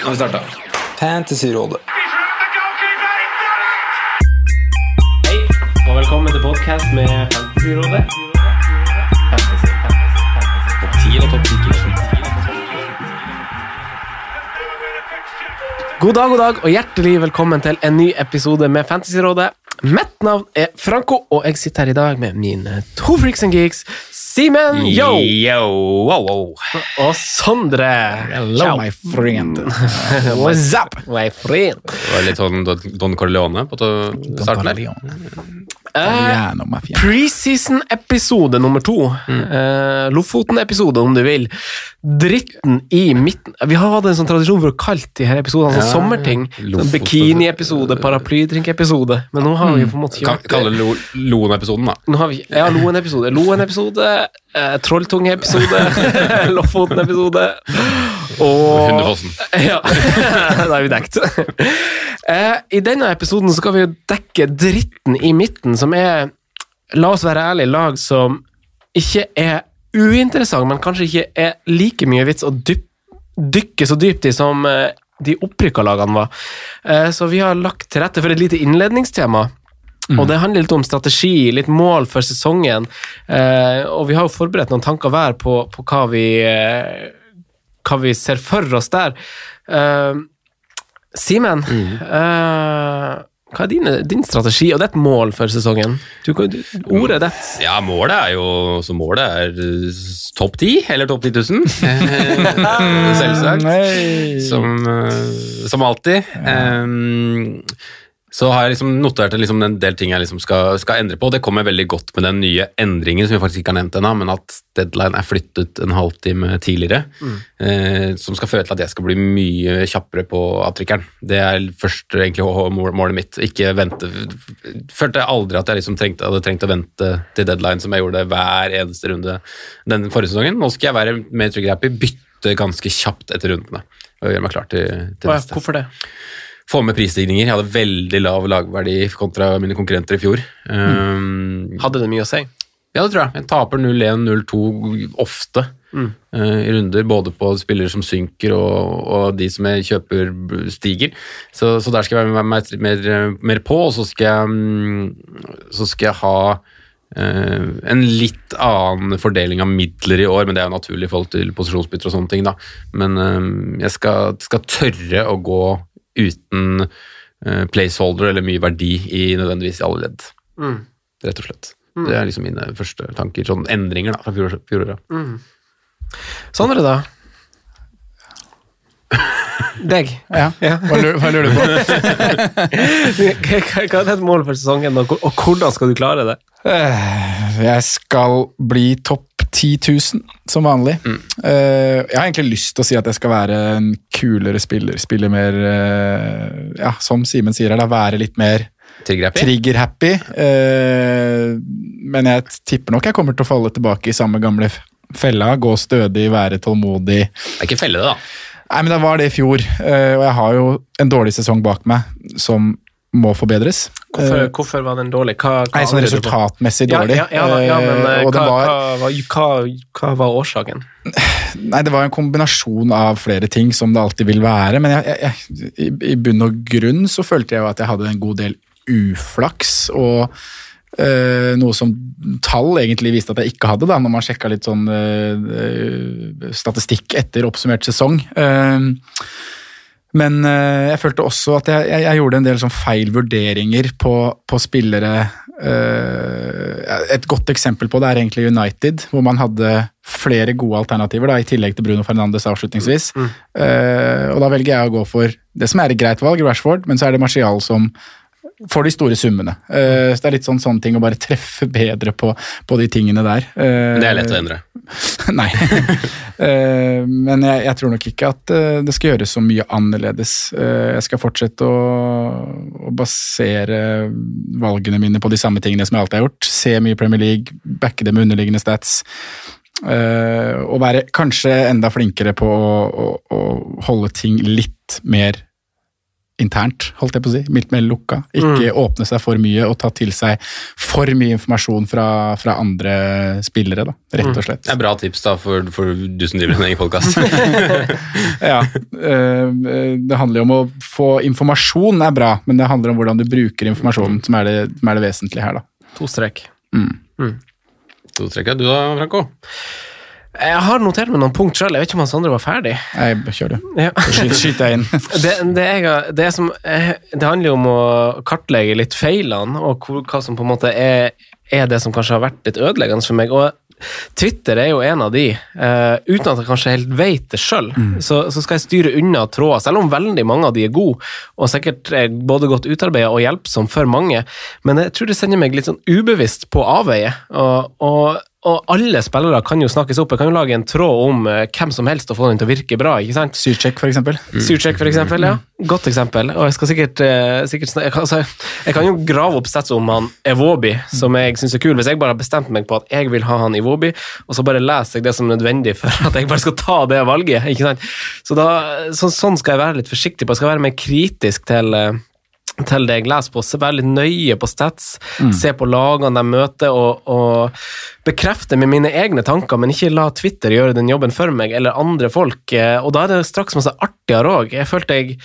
Nå har vi starta. Fantasyrådet. Hei, og velkommen til podkast med Fantasyrådet. Fantasy, fantasy, fantasy. Topp 10 og topp 10. God dag, god dag, og hjertelig velkommen til en ny episode med Fantasyrådet. Mitt navn er Franco, og jeg sitter her i dag med mine to freaks and geeks, Simen Yo Yo, wow, wow. og Sondre. Hello, my friend. What's up, my friend? Det var litt sånn Don- Don Corleone på starten der. Eh, Italiano. Preseason-episode nummer to. Eh, Lofoten-episode, om du vil. Dritten i midten Vi har hatt en sånn tradisjon for å kalle de her episodene sånn sommerting. Sånn Bikini-episode, paraplydrink-episode. Men nå har vi på en måte gjort kalle det Loen-episoden, da. nå har vi, Ja, Loen-episode. Loen-episode, eh, Trolltunge-episode, Lofoten-episode og Hundefossen. ja, da er vi dekt. Eh, I denne episoden skal vi jo dekke dritten i midten, som er, la oss være ærlige, lag som ikke er uinteressant, men kanskje ikke er like mye vits å dyp, dykke så dypt i som eh, de opprykka lagene var. Eh, så vi har lagt til rette for et lite innledningstema. Og det handler litt om strategi, litt mål for sesongen. Eh, og vi har jo forberedt noen tanker hver på, på hva, vi, eh, hva vi ser for oss der. Eh, Simen, eh, hva er din, din strategi og ditt mål for sesongen? Du, du, ordet ditt. Ja, målet er jo Så målet er eh, topp 10, eller topp 10 000. Selvsagt. Som, eh, som alltid. Em, så har jeg liksom notert liksom en del ting jeg liksom skal, skal endre på. Det kommer veldig godt med den nye endringen som vi faktisk ikke har nevnt ennå, men at deadline er flyttet en halvtime tidligere. Eh, som skal føre til at jeg skal bli mye kjappere på avtrykkeren. Det er først egentlig målet mitt. Ikke vente Følte jeg aldri at jeg liksom trengte, hadde trengt å vente til deadline som jeg gjorde hver eneste runde den forrige sesongen. Nå skal jeg være mer trigger-happy, bytte ganske kjapt etter rundene og gjøre meg klar til, til neste Hvorfor det? Få med prisstigninger. Jeg hadde veldig lav lagverdi kontra mine konkurrenter i fjor. Um, Hadde det mye å si? ja, det tror jeg. Jeg taper 0-1, 0-2 ofte Mm. uh, i runder, både på spillere som synker og, og de som jeg kjøper stiger. Så, så der skal jeg være mer, mer, mer på, og så skal jeg, mm, så skal jeg ha Uh, en litt annen fordeling av midler i år, men det er jo naturlig i forhold til posisjonsbytter og sånne ting. da. Men uh, jeg skal, skal tørre å gå uten eh, placeholder eller mye verdi i nødvendigvis i alle ledd Mm. rett og slett. Det er liksom mine første tanker, sånn endringer da, fra fjor- Mm. Sondre, da? Deg? Ja. Hva lurer, hva lurer du på? Hva er ditt mål for sesongen, og og hvordan skal du klare det? Jeg skal bli topp 10 000, som vanlig. Eh, Jeg har egentlig lyst til å si at jeg skal være en kulere spiller. Spille mer eh, Ja, som Simen sier her, da, være litt mer Trigger-happy? trigger-happy. Eh, Men jeg tipper nok jeg kommer til å falle tilbake i samme gamle fella. Gå stødig, være tålmodig. Det er ikke felle, det, da. Nei, men det var det i fjor, og jeg har jo en dårlig sesong bak meg som må forbedres. Hvorfor, Eh, hvorfor var den dårlig? Hva, hva Nei, sånn resultatmessig dårlig. ja, ja, da, ja, men og det hva, var, hva, årsaken? nei, det var en kombinasjon av flere ting, som det alltid vil være. Men jeg, jeg, i, i bunn og grunn så følte jeg jo at jeg hadde en god del uflaks. og Uh, noe som tall egentlig viste at jeg ikke hadde, da, når man sjekka litt sånn uh, statistikk etter oppsummert sesong. Eh, Men eh, jeg følte også at jeg, jeg, jeg gjorde en del sånn feil vurderinger på, på spillere eh, Et godt eksempel på det er egentlig United, hvor man hadde flere gode alternativer, da, i tillegg til Bruno Fernandes avslutningsvis. Eh, og da velger jeg å gå for det som er et greit valg, Rashford, men så er det Martial som får de store summene. Eh, så det er litt sånn sånne ting å bare treffe bedre på, på de tingene der. Eh, Det er lett å endre. Nei. Eh, men jeg, jeg tror nok ikke at det skal gjøres så mye annerledes. Jeg skal fortsette å, å basere valgene mine på de samme tingene som jeg alltid har gjort. Se mye Premier League, backe det med underliggende stats. og være kanskje enda flinkere på å, å, å holde ting litt mer internt, holdt jeg på å si. Mildt mer lukka. Ikke åpne seg for mye og ta til seg for mye informasjon fra, fra andre spillere, da, rett og slett. Det er bra tips da for, for du som driver en egen podkast. Ja, øh, det handler jo om å få informasjon er bra, men det handler om hvordan du bruker informasjonen som er det, som er det vesentlige her, da. To strek. to strek er du da, Franco. Jeg har notert meg noen punkt sjøl. Jeg vet ikke om han Sondre var ferdig. Nei, kjør du. Ja. Skyt, deg inn. Det, det, jeg, har- det, som, eh, det handler jo om å kartlegge litt feilene, og hvor, hva som på en måte er, er det som kanskje har vært litt ødeleggende for meg. Og Twitter er jo en av de, Uh, uten at jeg kanskje helt vet det sjøl. Så, så skal jeg styre unna tråder, selv om veldig mange av de er gode, og sikkert er både godt utarbeida og hjelpsom for mange. Men jeg tror det sender meg litt sånn ubevisst på avveie. Og, og og alle spillere kan jo snakkes opp. Jeg kan jo lage en tråd om eh, hvem som helst og få den til å virke bra. ikke sant? Syrcheck, for eksempel. Surcheck, for eksempel. Ja. Godt eksempel. Og jeg skal sikkert, eh, sikkert jeg, kan, altså, jeg kan jo grave opp stats om han Evobi, som jeg syns er kul. Hvis jeg bare har bestemt meg på at jeg vil ha han Evobi, og så bare leser jeg det som er nødvendig for at jeg bare skal ta det valget. ikke sant? Så da, så, Sånn skal jeg være litt forsiktig på. Jeg skal være mer kritisk til eh, til det jeg leser på, se være litt nøye på stats, se på lagene de møter, og, og bekrefte med mine egne tanker, men ikke la Twitter gjøre den jobben for meg, eller andre folk. Eh, Og da er det straks masse artigere òg. Jeg følte jeg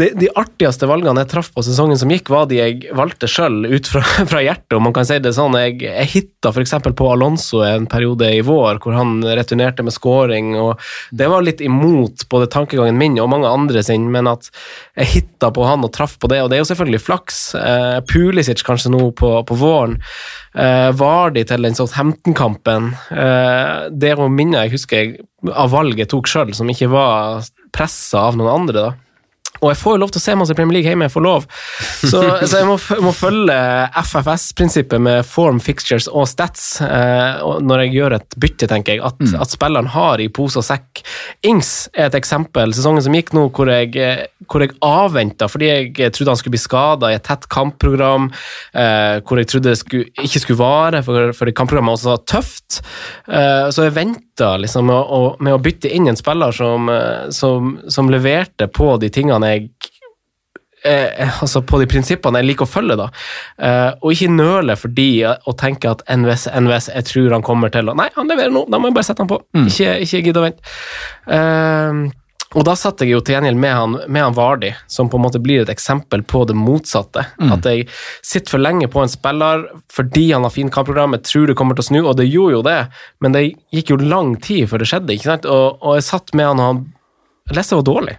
de, de artigste valgene jeg traff på sesongen som gikk, var de jeg valgte sjøl, ut fra, fra hjertet. og man kan si det sånn, Jeg, jeg hitta f.eks. på Alonso en periode i vår, hvor han returnerte med scoring. og Det var litt imot både tankegangen min og mange andre sin, men at jeg hitta på han og traff på det. Og det er jo selvfølgelig flaks. Eh, Pulisic kanskje nå på, på våren. Eh, Vardi til den Southampton-kampen. Eh, det jo minner jeg husker jeg av valget jeg tok sjøl, som ikke var pressa av noen andre. da. Og jeg får jo lov til å se masse Premier League hjemme, jeg får lov. Så, så jeg må, må følge FFS-prinsippet med form, fixtures og stats eh, når jeg gjør et bytte, tenker jeg. At, at spilleren har i pose og sekk. Ings er et eksempel. Sesongen som gikk nå, hvor jeg, eh, hvor jeg avventa fordi jeg trodde han skulle bli skada i et tett kampprogram, eh, hvor jeg trodde det skulle, ikke skulle vare, for, fordi kampprogrammet også var tøft. Eh, så jeg venta liksom, med, å, med å bytte inn en spiller som, eh, som, som leverte på de tingene jeg eh, altså på de prinsippene jeg liker å følge, da. Eh, og ikke nøle fordi å tenke at NVS, NVS, jeg tror han kommer til å Nei, han leverer nå, da må jeg bare sette han på. Ikke, ikke gidde å vente. Eh, og da satt jeg jo til gjengjeld med han, med han Vardi, som på en måte blir et eksempel på det motsatte. At jeg sitter for lenge på en spiller fordi han har fint kampprogram, jeg tror det kommer til å snu, og det gjorde jo det, men det gikk jo lang tid før det skjedde, ikke sant? Og, og jeg satt med han, og han Leste var dårlig.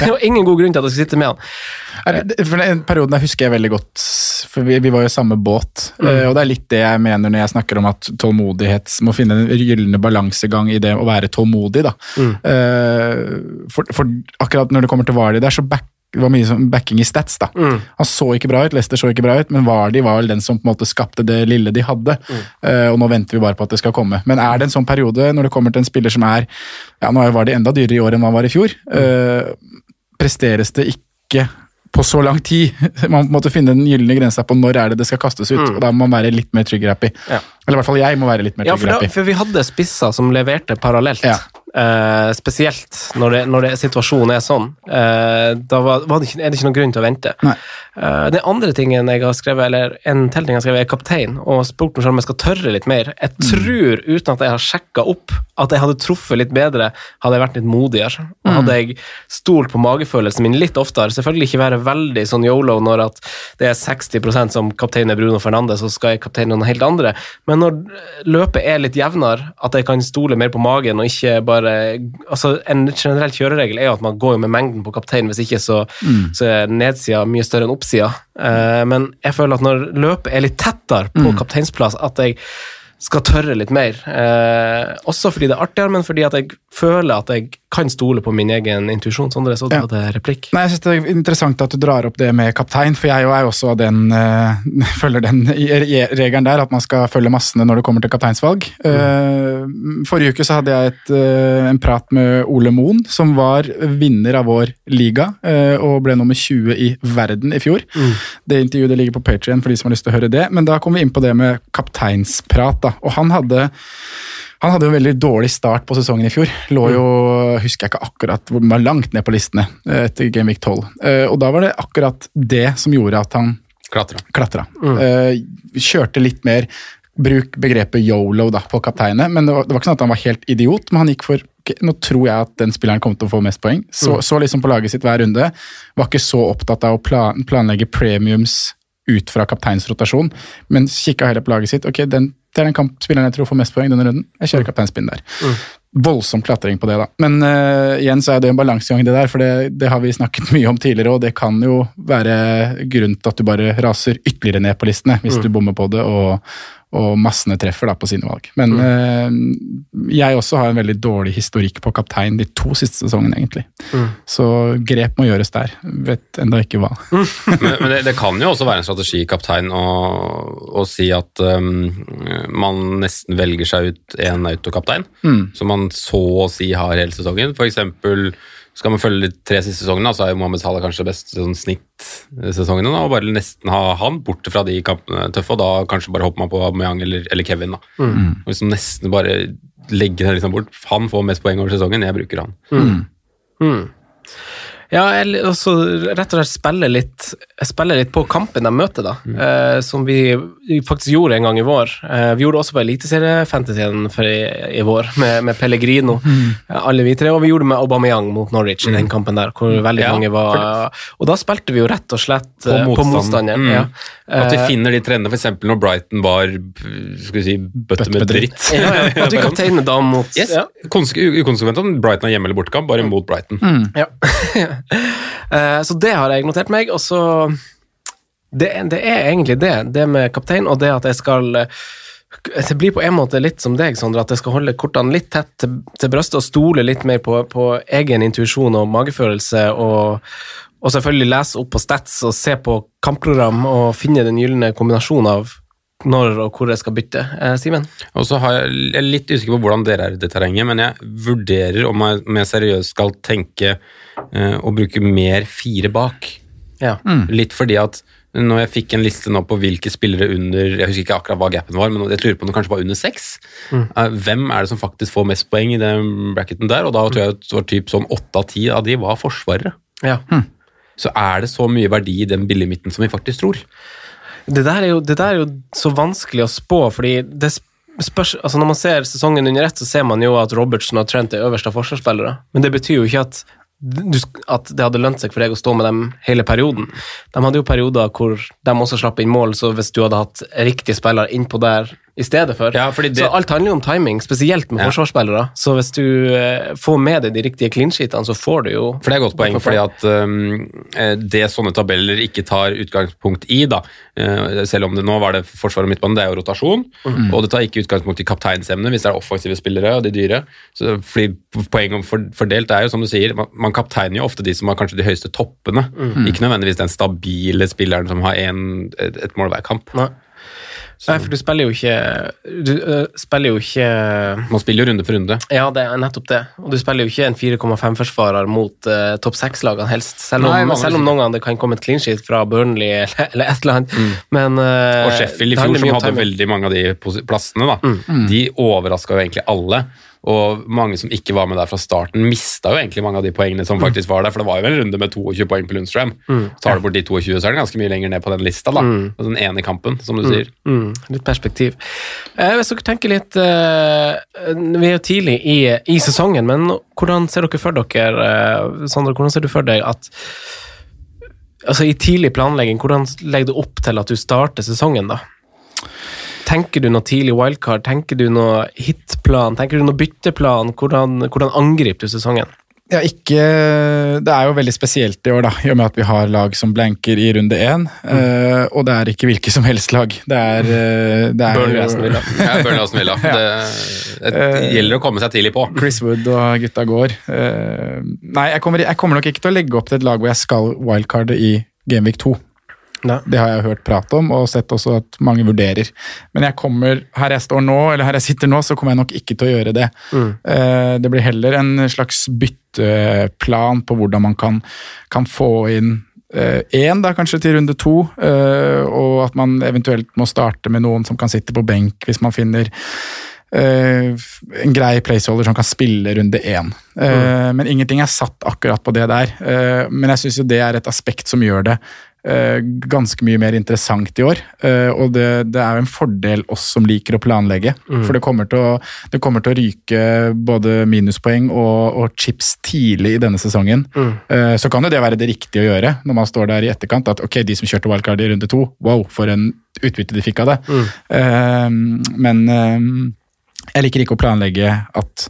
Det var ingen god grunn til at jeg skulle sitte med han. For Den perioden jeg husker jeg veldig godt, for vi, vi var jo i samme båt. Mm. og det er litt det jeg mener når jeg snakker om at tålmodighet må finne en gylne balansegang i det å være tålmodig. da. Mm. for, for akkurat når det kommer til Vardi der, så back, det var mye som backing i stats. da. Han så ikke bra ut, Leicester så ikke bra ut, men Vardi var vel den som på en måte skapte det lille de hadde. Eh, og nå venter vi bare på at det skal komme. Men er det en sånn periode når det kommer til en spiller som er ja, Nå er jo Vardi enda dyrere i år enn han var i fjor. Eh, presteres det ikke på så lang tid. Man måtte finne den gylne grensa på når er det det skal kastes ut. og Da må man være litt mer trigger happy. Ja. Eller i hvert fall jeg må være litt mer Ja, for, da, for vi hadde spisser som leverte parallelt. Ja. Eh, spesielt når, det, når det, situasjonen er sånn. Uh, da var, var det ikke, er det ikke noen grunn til å vente. Eh, den andre tingen jeg har skrevet, eller en til ting jeg har skrevet, er kaptein, og spurt meg selv om jeg skal tørre litt mer. Jeg Mm. tror, uten at jeg har sjekka opp, at jeg hadde truffet litt bedre, hadde jeg vært litt modigere. Mm. hadde jeg stolt på magefølelsen min litt oftere. Selvfølgelig ikke være veldig sånn yolo når at det er 60% som kaptein er Bruno Fernandez, så skal jeg kapteine noen helt andre. Men når løpet er litt jevnere, at jeg kan stole mer på magen og ikke bare bare altså En generell kjøreregel er jo at man går med mengden på kaptein, hvis ikke så, så er nedsida mye større enn oppsida. Eh, men jeg føler at når løpet er litt tettere på kapteinsplass, at jeg skal tørre litt mer. Eh, også fordi det er artigere, men fordi at jeg føler at jeg kan stole på min egen intuisjon. Sondre, så du Ja. hadde replikk. Nei, jeg synes Det er interessant at du drar opp det med kaptein, for jeg er jo også den øh, følger den regelen der, at man skal følge massene når det kommer til kapteinsvalg. Eh, forrige uke så hadde jeg et, uh, en prat med Ole Moen, som var vinner av vår liga, uh, og ble nummer 20 i verden i fjor. Det intervjuet ligger på Patrion for de som har lyst til å høre det, men da kom vi inn på det med kapteinsprat. da, og han hadde han hadde jo en veldig dårlig start på sesongen i fjor. Lå jo, husker jeg ikke akkurat, hvor var langt ned på listene eh, etter Game Week 12. Eh, Og da var det akkurat det som gjorde at han Klatra. klatra. Mm. Kjørte litt mer Bruk begrepet yolo da, på kapteinet, men det var, det var ikke sånn at han var helt idiot. Men han gikk for Nå tror jeg at den spilleren kommer til å få mest poeng. Så, så liksom på laget sitt hver runde. Var ikke så opptatt av å plan, planlegge premiums ut fra kapteinsrotasjon, men kikka heller på laget sitt. ok, den, Det er den kampspilleren jeg tror får mest poeng denne runden. Jeg kjører kapteinspinn der. Voldsom klatring på det, da. Men uh, igjen så er det en balansegang, det der. For det, det har vi snakket mye om tidligere, og det kan jo være grunnen til at du bare raser ytterligere ned på listene, hvis du bommer på det og, og massene treffer da på sine valg. Men eh, jeg også har en veldig dårlig historikk på kaptein de to siste sesongene, egentlig. Så grep må gjøres der. Vet enda ikke hva. men, men det, det kan jo også være en strategi, kaptein, å, å si at um, man nesten velger seg ut en autokaptein, som man så å si har hele sesongen. For eksempel skal man følge de tre siste sesongene, så er jo Mohammed Salah kanskje best sånn snittsesongene, og bare nesten ha han borte fra de kampene tøffe, og da kanskje bare hopper man på Aubameyang eller, eller Kevin. da. Og liksom nesten bare legge den liksom bort. Han får mest poeng over sesongen, jeg bruker han. Mm. Ja, jeg også rett og slett spille litt, spille litt på kampen de møter, da. Eh, som vi faktisk gjorde en gang i vår. Eh, vi gjorde det også på Eliteseriefantasyen i, i vår, med, med Pellegrino, Mm. alle vi tre. Og vi gjorde det med Aubameyang mot Norwich i den kampen der, hvor veldig Ja, mange var Og da spilte vi jo rett og slett På eh, på motstanderen. Mm. Ja. At vi Eh, finner de trendene, f.eks. når Brighton var skal vi si, bøtte med dritt. ja, ja, at vi kapteiner da mot Yes. ja. Ukonsekvent om Brighton har hjemme- eller bortekamp, bare mot Brighton. Ja. Eh, så det har jeg notert meg, og så det, det er egentlig det, det med kaptein, og det at jeg skal eh, det blir på en måte litt som deg, Sondre, at jeg skal holde kortene litt tett til, til brystet og stole litt mer på, på egen intuisjon og magefølelse, og, og selvfølgelig lese opp på stats og se på kampprogram og finne den gylne kombinasjonen av når og hvor jeg skal bytte. Eh, Simen? Og så har jeg, jeg er litt usikker på hvordan dere er i det terrenget, men jeg vurderer om jeg, mer seriøst skal tenke eh, å bruke mer fire bak. Ja. Litt fordi at når jeg fikk en liste nå på hvilke spillere under Jeg husker ikke akkurat hva gapen var, men jeg lurer på om det kanskje var under seks. Mm. hvem er det som faktisk får mest poeng i den bracketen der? Og da tror jeg det var typ sånn åtte av ti av de var forsvarere. ja. Så er det så mye verdi i den billige midten som vi faktisk tror. Det der, er jo, det der er jo så vanskelig å spå, fordi det spørs, altså når man ser sesongen under ett, så ser man jo at Robertson og Trent er øverste forsvarsspillere. Men det betyr jo ikke at, du, at det hadde lønt seg for deg å stå med dem hele perioden. De hadde jo perioder hvor de også slapp inn mål, så hvis du hadde hatt riktige spillere innpå der i stedet for Ja, det- Så alt handler jo om timing, spesielt med Ja. forsvarsspillere. Så hvis du eh, får med deg de riktige clean sheetene, så får du jo For det er et godt poeng, fordi at um, det sånne tabeller ikke tar utgangspunkt i, da, uh, selv om det nå var det forsvar og midtbane, det er jo rotasjon, og det tar ikke utgangspunkt i kapteinsemne hvis det er offensive spillere og de dyre. Så, fordi poenget om for, fordelt er jo, som du sier, man, man kapteiner jo ofte de som har kanskje de høyeste toppene, ikke nødvendigvis den stabile spilleren som har en, et, et mål hver kamp. Nei. Nei, for du spiller jo ikke Du øh, spiller jo ikke Man spiller jo runde for runde. Ja, det er nettopp det. Og du spiller jo ikke en 4,5-forsvarer mot uh, topp seks-lagene, helst. Selv om, Nei, vanligvis selv om noen ganger det kan komme et clean sheet fra Burnley eller, eller et eller annet. Men øh, Mm. Og Sheffield i fjor, som hadde veldig mange av de plassene, da, de overraska jo egentlig alle. Og mange som ikke var med der fra starten, mista jo egentlig mange av de poengene som faktisk var der. For det var jo en runde med 22 poeng på Lundstrøm. Tar du bort de 22, så er det ganske mye lenger ned på den lista. da. Mm. Den ene kampen, som du sier. Mm, litt perspektiv. Eh, hvis dere tenker litt eh, Vi er jo tidlig i, i sesongen, men hvordan ser dere for dere eh, Sondre, hvordan ser du for deg at Altså I tidlig planlegging, hvordan legger du opp til at du starter sesongen, da? Tenker du noe tidlig wildcard? Tenker du noe hitplan? Tenker du noe bytteplan? Hvordan, hvordan angriper du sesongen? Ja, ikke Det er jo veldig spesielt i år, da, i og med at vi har lag som blanker i runde én. eh, og det er ikke hvilke som helst lag. Det er, uh, det er Burnley Aston Villa. Ja, Burnley Aston Villa. Det, det gjelder å komme seg tidlig på. Chris Wood og gutta går. Uh, nei, jeg kommer, jeg kommer nok ikke til å legge opp til et lag hvor jeg skal wildcarde i Gameweek 2. Nei. Det har jeg hørt prat om, og sett også at mange vurderer. Men jeg kommer, her jeg står nå, eller her jeg sitter nå, så kommer jeg nok ikke til å gjøre det. Mm. det blir heller en slags bytteplan på hvordan man kan, kan få inn én, da kanskje til runde to, eh, og at man eventuelt må starte med noen som kan sitte på benk hvis man finner Uh, en grei placeholder som kan spille runde én. Eh, Men ingenting er satt akkurat på det der. Uh, men jeg syns jo det er et aspekt som gjør det eh, ganske mye mer interessant i år. Eh, og det, det er jo en fordel oss som liker å planlegge. For det kommer, til å, det kommer til å ryke både minuspoeng og, og chips tidlig i denne sesongen. Eh, så kan jo det være det riktige å gjøre når man står der i etterkant. At ok, de som kjørte wildcard i runde to, wow, for en utbytte de fikk av det. Eh, men eh, jeg liker ikke å planlegge at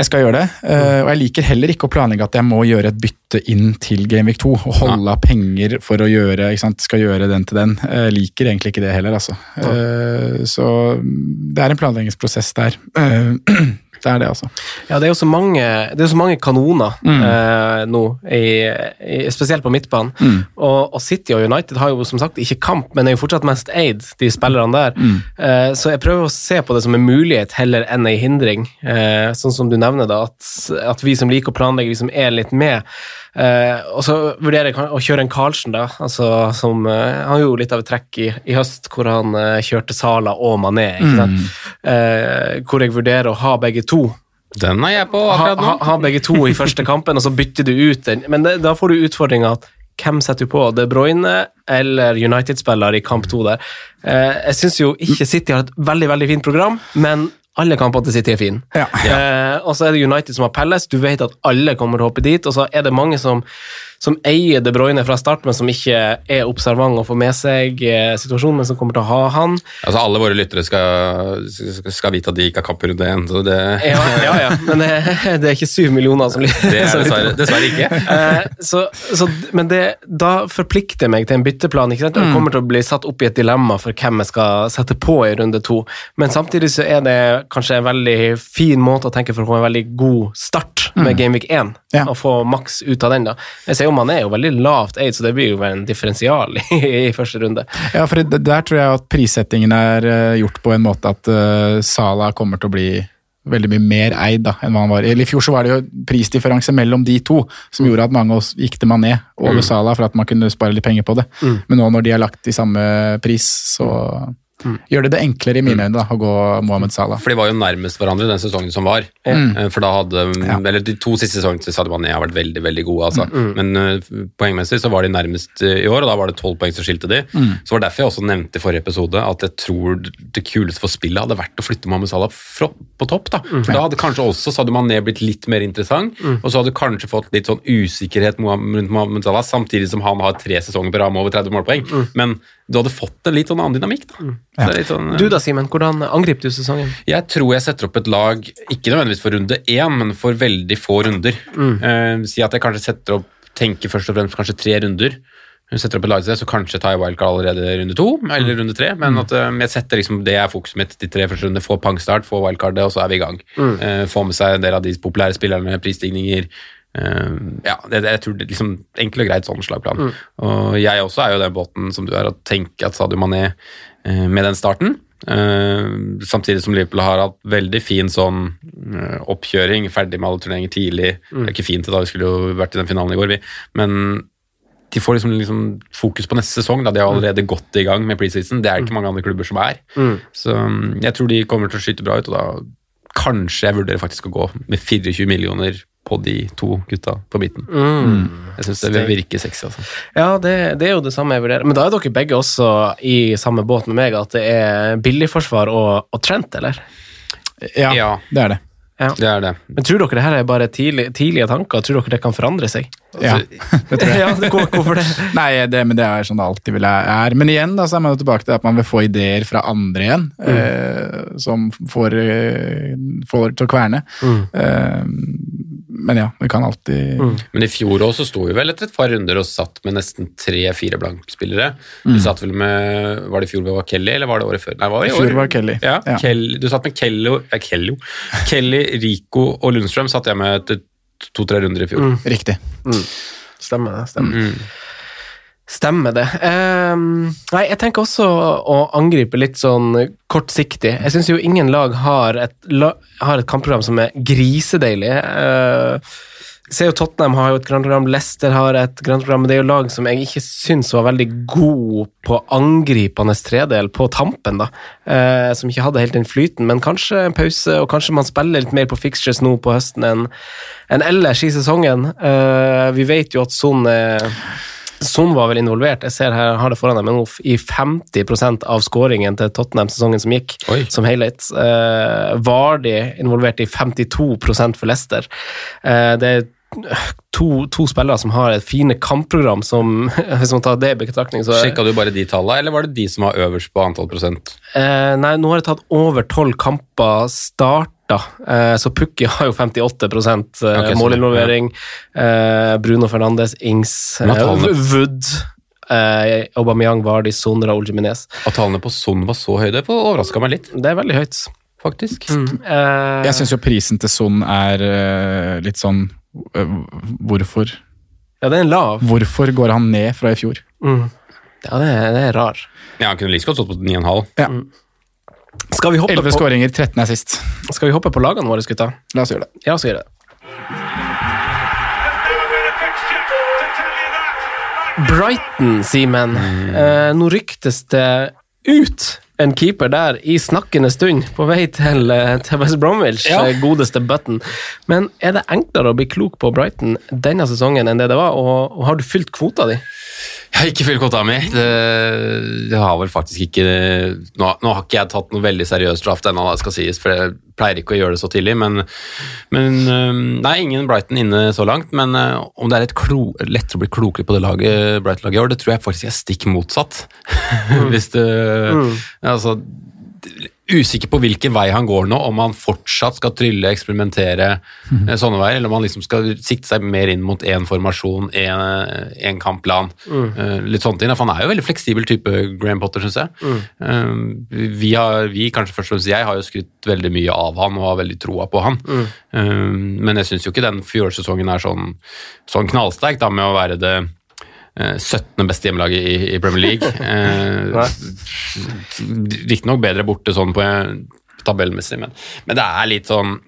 jeg skal gjøre det. eh, og jeg liker heller ikke å planlegge at jeg må gjøre et bytte inn til Gameweek 2 og holde av penger for å gjøre ikke sant, skal gjøre den til den. Jeg liker egentlig ikke det heller, altså. Eh, så det er en planleggingsprosess der. Det er det, altså. Ja, det er jo så mange, det så mange kanoner eh, nå, i, i, spesielt på midtbanen. Og, og City og United har jo som sagt ikke kamp, men er jo fortsatt mest eid, de spillerne der. Eh, så jeg prøver å se på det som en mulighet heller enn en hindring. Eh, sånn som du nevner, da, at, at vi som liker å planlegge, vi som er litt med. Eh, og så vurderer jeg å kjøre en Carlsen, da. Altså, som, eh, han gjorde litt av et trekk i, i høst, hvor han eh, kjørte Sala og Mané. Sant? Eh, hvor jeg vurderer å ha begge to. Den er jeg på akkurat nå. ha, ha, ha begge to i første kampen, og så bytter du ut den. Men det, da får du utfordringa at hvem setter du på? De Bruyne eller United-spiller i kamp to der? Eh, jeg syns jo ikke City har et veldig veldig fint program, men alle kampene til City er fine. Ja. Eh, og så er det United som har Palace. du vet at alle kommer til å hoppe dit, og så er det mange som, som eier De Bruyne fra start, men som ikke er observant og får med seg eh, situasjonen, men som kommer til å ha han. Altså, alle våre lyttere skal, skal, vite at de ikke har kamp rundt én, så det, Ja, ja, ja. men det, det er ikke syv millioner som, det er dessverre, dessverre ikke. Eh, så, så, men det, da forplikter jeg meg til en bytteplan. ikke sant? Jeg kommer til å bli satt opp i et dilemma for hvem jeg skal sette på i runde to. Men samtidig så er det kanskje en veldig fin måte å tenke for å få en veldig god start med Gameweek 1. Ja. Og få maks ut av den. da. Jeg ser jo Man er jo veldig lavt eid, så det blir jo en differensial i, i første runde. Ja, for det- der tror jeg at prissettingen er eh, gjort på en måte at uh, Sala kommer til å bli veldig mye mer eid da, enn hva han var. Eller I fjor så var det jo prisdifferanse mellom de to som gjorde at mange av oss gikk til Mané over Sala for at man kunne spare litt penger på det. Men nå når de er lagt i samme pris, så gjør det det enklere i mine øyne da, å gå Mohammed Salah. For de var jo nærmest hverandre den sesongen som var. Mm. For da hadde, eller De to siste sesongene til Sadio Mané har vært veldig veldig gode. altså. Men uh, poengmessig så var de nærmest eh, i år, og da var det tolv poeng som skilte de. Så var det derfor jeg også nevnte i forrige episode at jeg tror det kuleste for spillet hadde vært å flytte Mohammed Salah fra, på topp. Da For da hadde kanskje også Sadio Mané blitt litt mer interessant, og så hadde du kanskje fått litt sånn usikkerhet rundt Mohammed Salah, samtidig som han har tre sesonger på rad med over 30 målpoeng. Men du hadde fått en litt sånn annen dynamikk. da. Ja. er litt sånn, eh, Du da, Simen, hvordan angriper du sesongen? jeg tror jeg setter opp et lag, ikke nødvendigvis for runde én, men for veldig få runder. Eh, si at jeg kanskje setter opp, tenker først og fremst kanskje tre runder. Jeg setter opp et lag til det, så kanskje tar jeg wildcard allerede runde to, eller runde tre. Men at eh, jeg setter liksom, det er fokuset mitt de tre første rundene. Få pangstart, få wildcardet, og så er vi i gang. Eh, få med seg en del av de populære spillerne, prisstigninger. Eh, ja, det, det, jeg tror det er liksom enkel og greit sånn slagplan. Og jeg også er jo den båten som du er, å tenke at Sadio Mané uh, med den starten Uh, samtidig som Liverpool har hatt veldig fin sånn eh, oppkjøring, ferdig med alle turneringer tidlig. Det er ikke fint, da vi skulle jo vært i den finalen i går, vi. Men de får liksom, liksom fokus på neste sesong. Da. De har allerede gått i gang med preseason. Det er ikke mange andre klubber som er. Så mm, jeg tror de kommer til å skyte bra ut, og da kanskje jeg vurderer faktisk å gå med 24 millioner på de to gutta på midten. Jeg syns det virker sexy. altså. Ja, det, det er jo det samme jeg vurderer. Men da er dere begge også i samme båt med meg, at det er billigforsvar og, og Trent, eller? Ja, Ja. det er det. Ja. Det er det. Men tror dere det her er bare tidlig, tidlige tanker? Tror dere det kan forandre seg? Ja, det tror jeg. ja, det går, hvorfor det? Nei, det, men det er sånn det alltid vil er. Men igjen da, så er man jo tilbake til at man vil få ideer fra andre igjen, eh, som får, eh, får til å kverne. Eh, men ja, vi kan alltid Men i fjor også sto vi vel etter et par runder og satt med nesten tre-fire blankspillere. Du satt vel med Var det i fjor vi var Kelly, eller var det året før? Nei, var det I fjor år? var Kelly. Ja, Ja. Kelly, du satt med Kelly, eh, Kelly, Kelly, Rico og Lundstrøm satt jeg med etter to-tre runder i fjor. Riktig. Stemmer det. Stemmer, stemmer det. Um, nei, jeg tenker også å angripe litt sånn kortsiktig. Jeg syns jo ingen lag har et, har et kampprogram som er grisedeilig. Uh, ser jo Tottenham har jo et grand program, Leicester har et grand program, men det er jo lag som jeg ikke syns var veldig god på angripende tredel på tampen, da. Uh, som ikke hadde helt den flyten, men kanskje en pause, og kanskje man spiller litt mer på fixtures nå på høsten enn enn ellers i sesongen. Uh, vi vet jo at sånn er Son var vel involvert, jeg ser her, har det foran deg, men i 50% av skåringen til Tottenham sesongen som gikk, Oi. som highlights. Uh, Vardy involvert i 52 for Leicester. Uh, det er to, to spillere som har et fine kampprogram som, hvis man tar det i betraktning, så Sjekka du bare de tallene, eller var det de som var øverst på antall prosent? Eh, nei, nå har jeg tatt over tolv kamper starta, eh, så Pukki har jo 58 okay, Ok, målinvolvering. Ja. Bruno Fernandes, Ings, eh, Wood, eh, Aubameyang, Vardy, Son, Raúl Jiminez. At tallene på Son var så høye, det overraska meg litt, Det er veldig høyt. faktisk. Eh, Jeg syns jo prisen til Son er eh, litt sånn eh, Hvorfor? ja, det er en lav. Hvorfor går han ned fra i fjor? Mm. Ja, det er, det er rar. Ja, Han kunne like godt stått på 9,5. Ja. Skal vi hoppe, 11 på, skåringer, 13 er sist. skal vi hoppe på lagene våre, gutta? La oss gjøre det. Ja, så gjør det. Brighton, Simen. Eh, nå ryktes det ut en keeper der i snakkende stund, på vei til, TBS til West Bromwich, Ja. eh, godeste Button. Men er det enklere å bli klok på Brighton denne sesongen enn det det var, og, og har du fylt kvota di? Jeg har ikke fylt kvota mi. Det, det har vel faktisk ikke nå, nå har ikke jeg tatt noe veldig seriøst draft ennå, skal sies, for jeg pleier ikke å gjøre det så tidlig. Men, men Nei, ingen Brighton inne så langt. Men øh, om det er klo, lettere å bli klokere på det laget Brighton-laget i år, det tror jeg faktisk er stikk motsatt. Hvis det Altså usikker på hvilken vei han går nå, om han fortsatt skal trylle, eksperimentere eh, sånne veier, eller om han liksom skal sikte seg mer inn mot én formasjon, én kampplan. Mm. litt sånne ting. For han er jo veldig fleksibel type Graham Potter, syns jeg. Mm. vi, har, vi, kanskje først og fremst jeg, har jo skrytt veldig mye av han og har veldig troa på han. Eh, men jeg syns jo ikke den fjorårssesongen er sånn, sånn knallsterk da, med å være det eh, 17. beste hjemmelaget i, i Premier League. Eh, Riktignok bedre borte sånn på tabellmessig, men, men det er litt sånn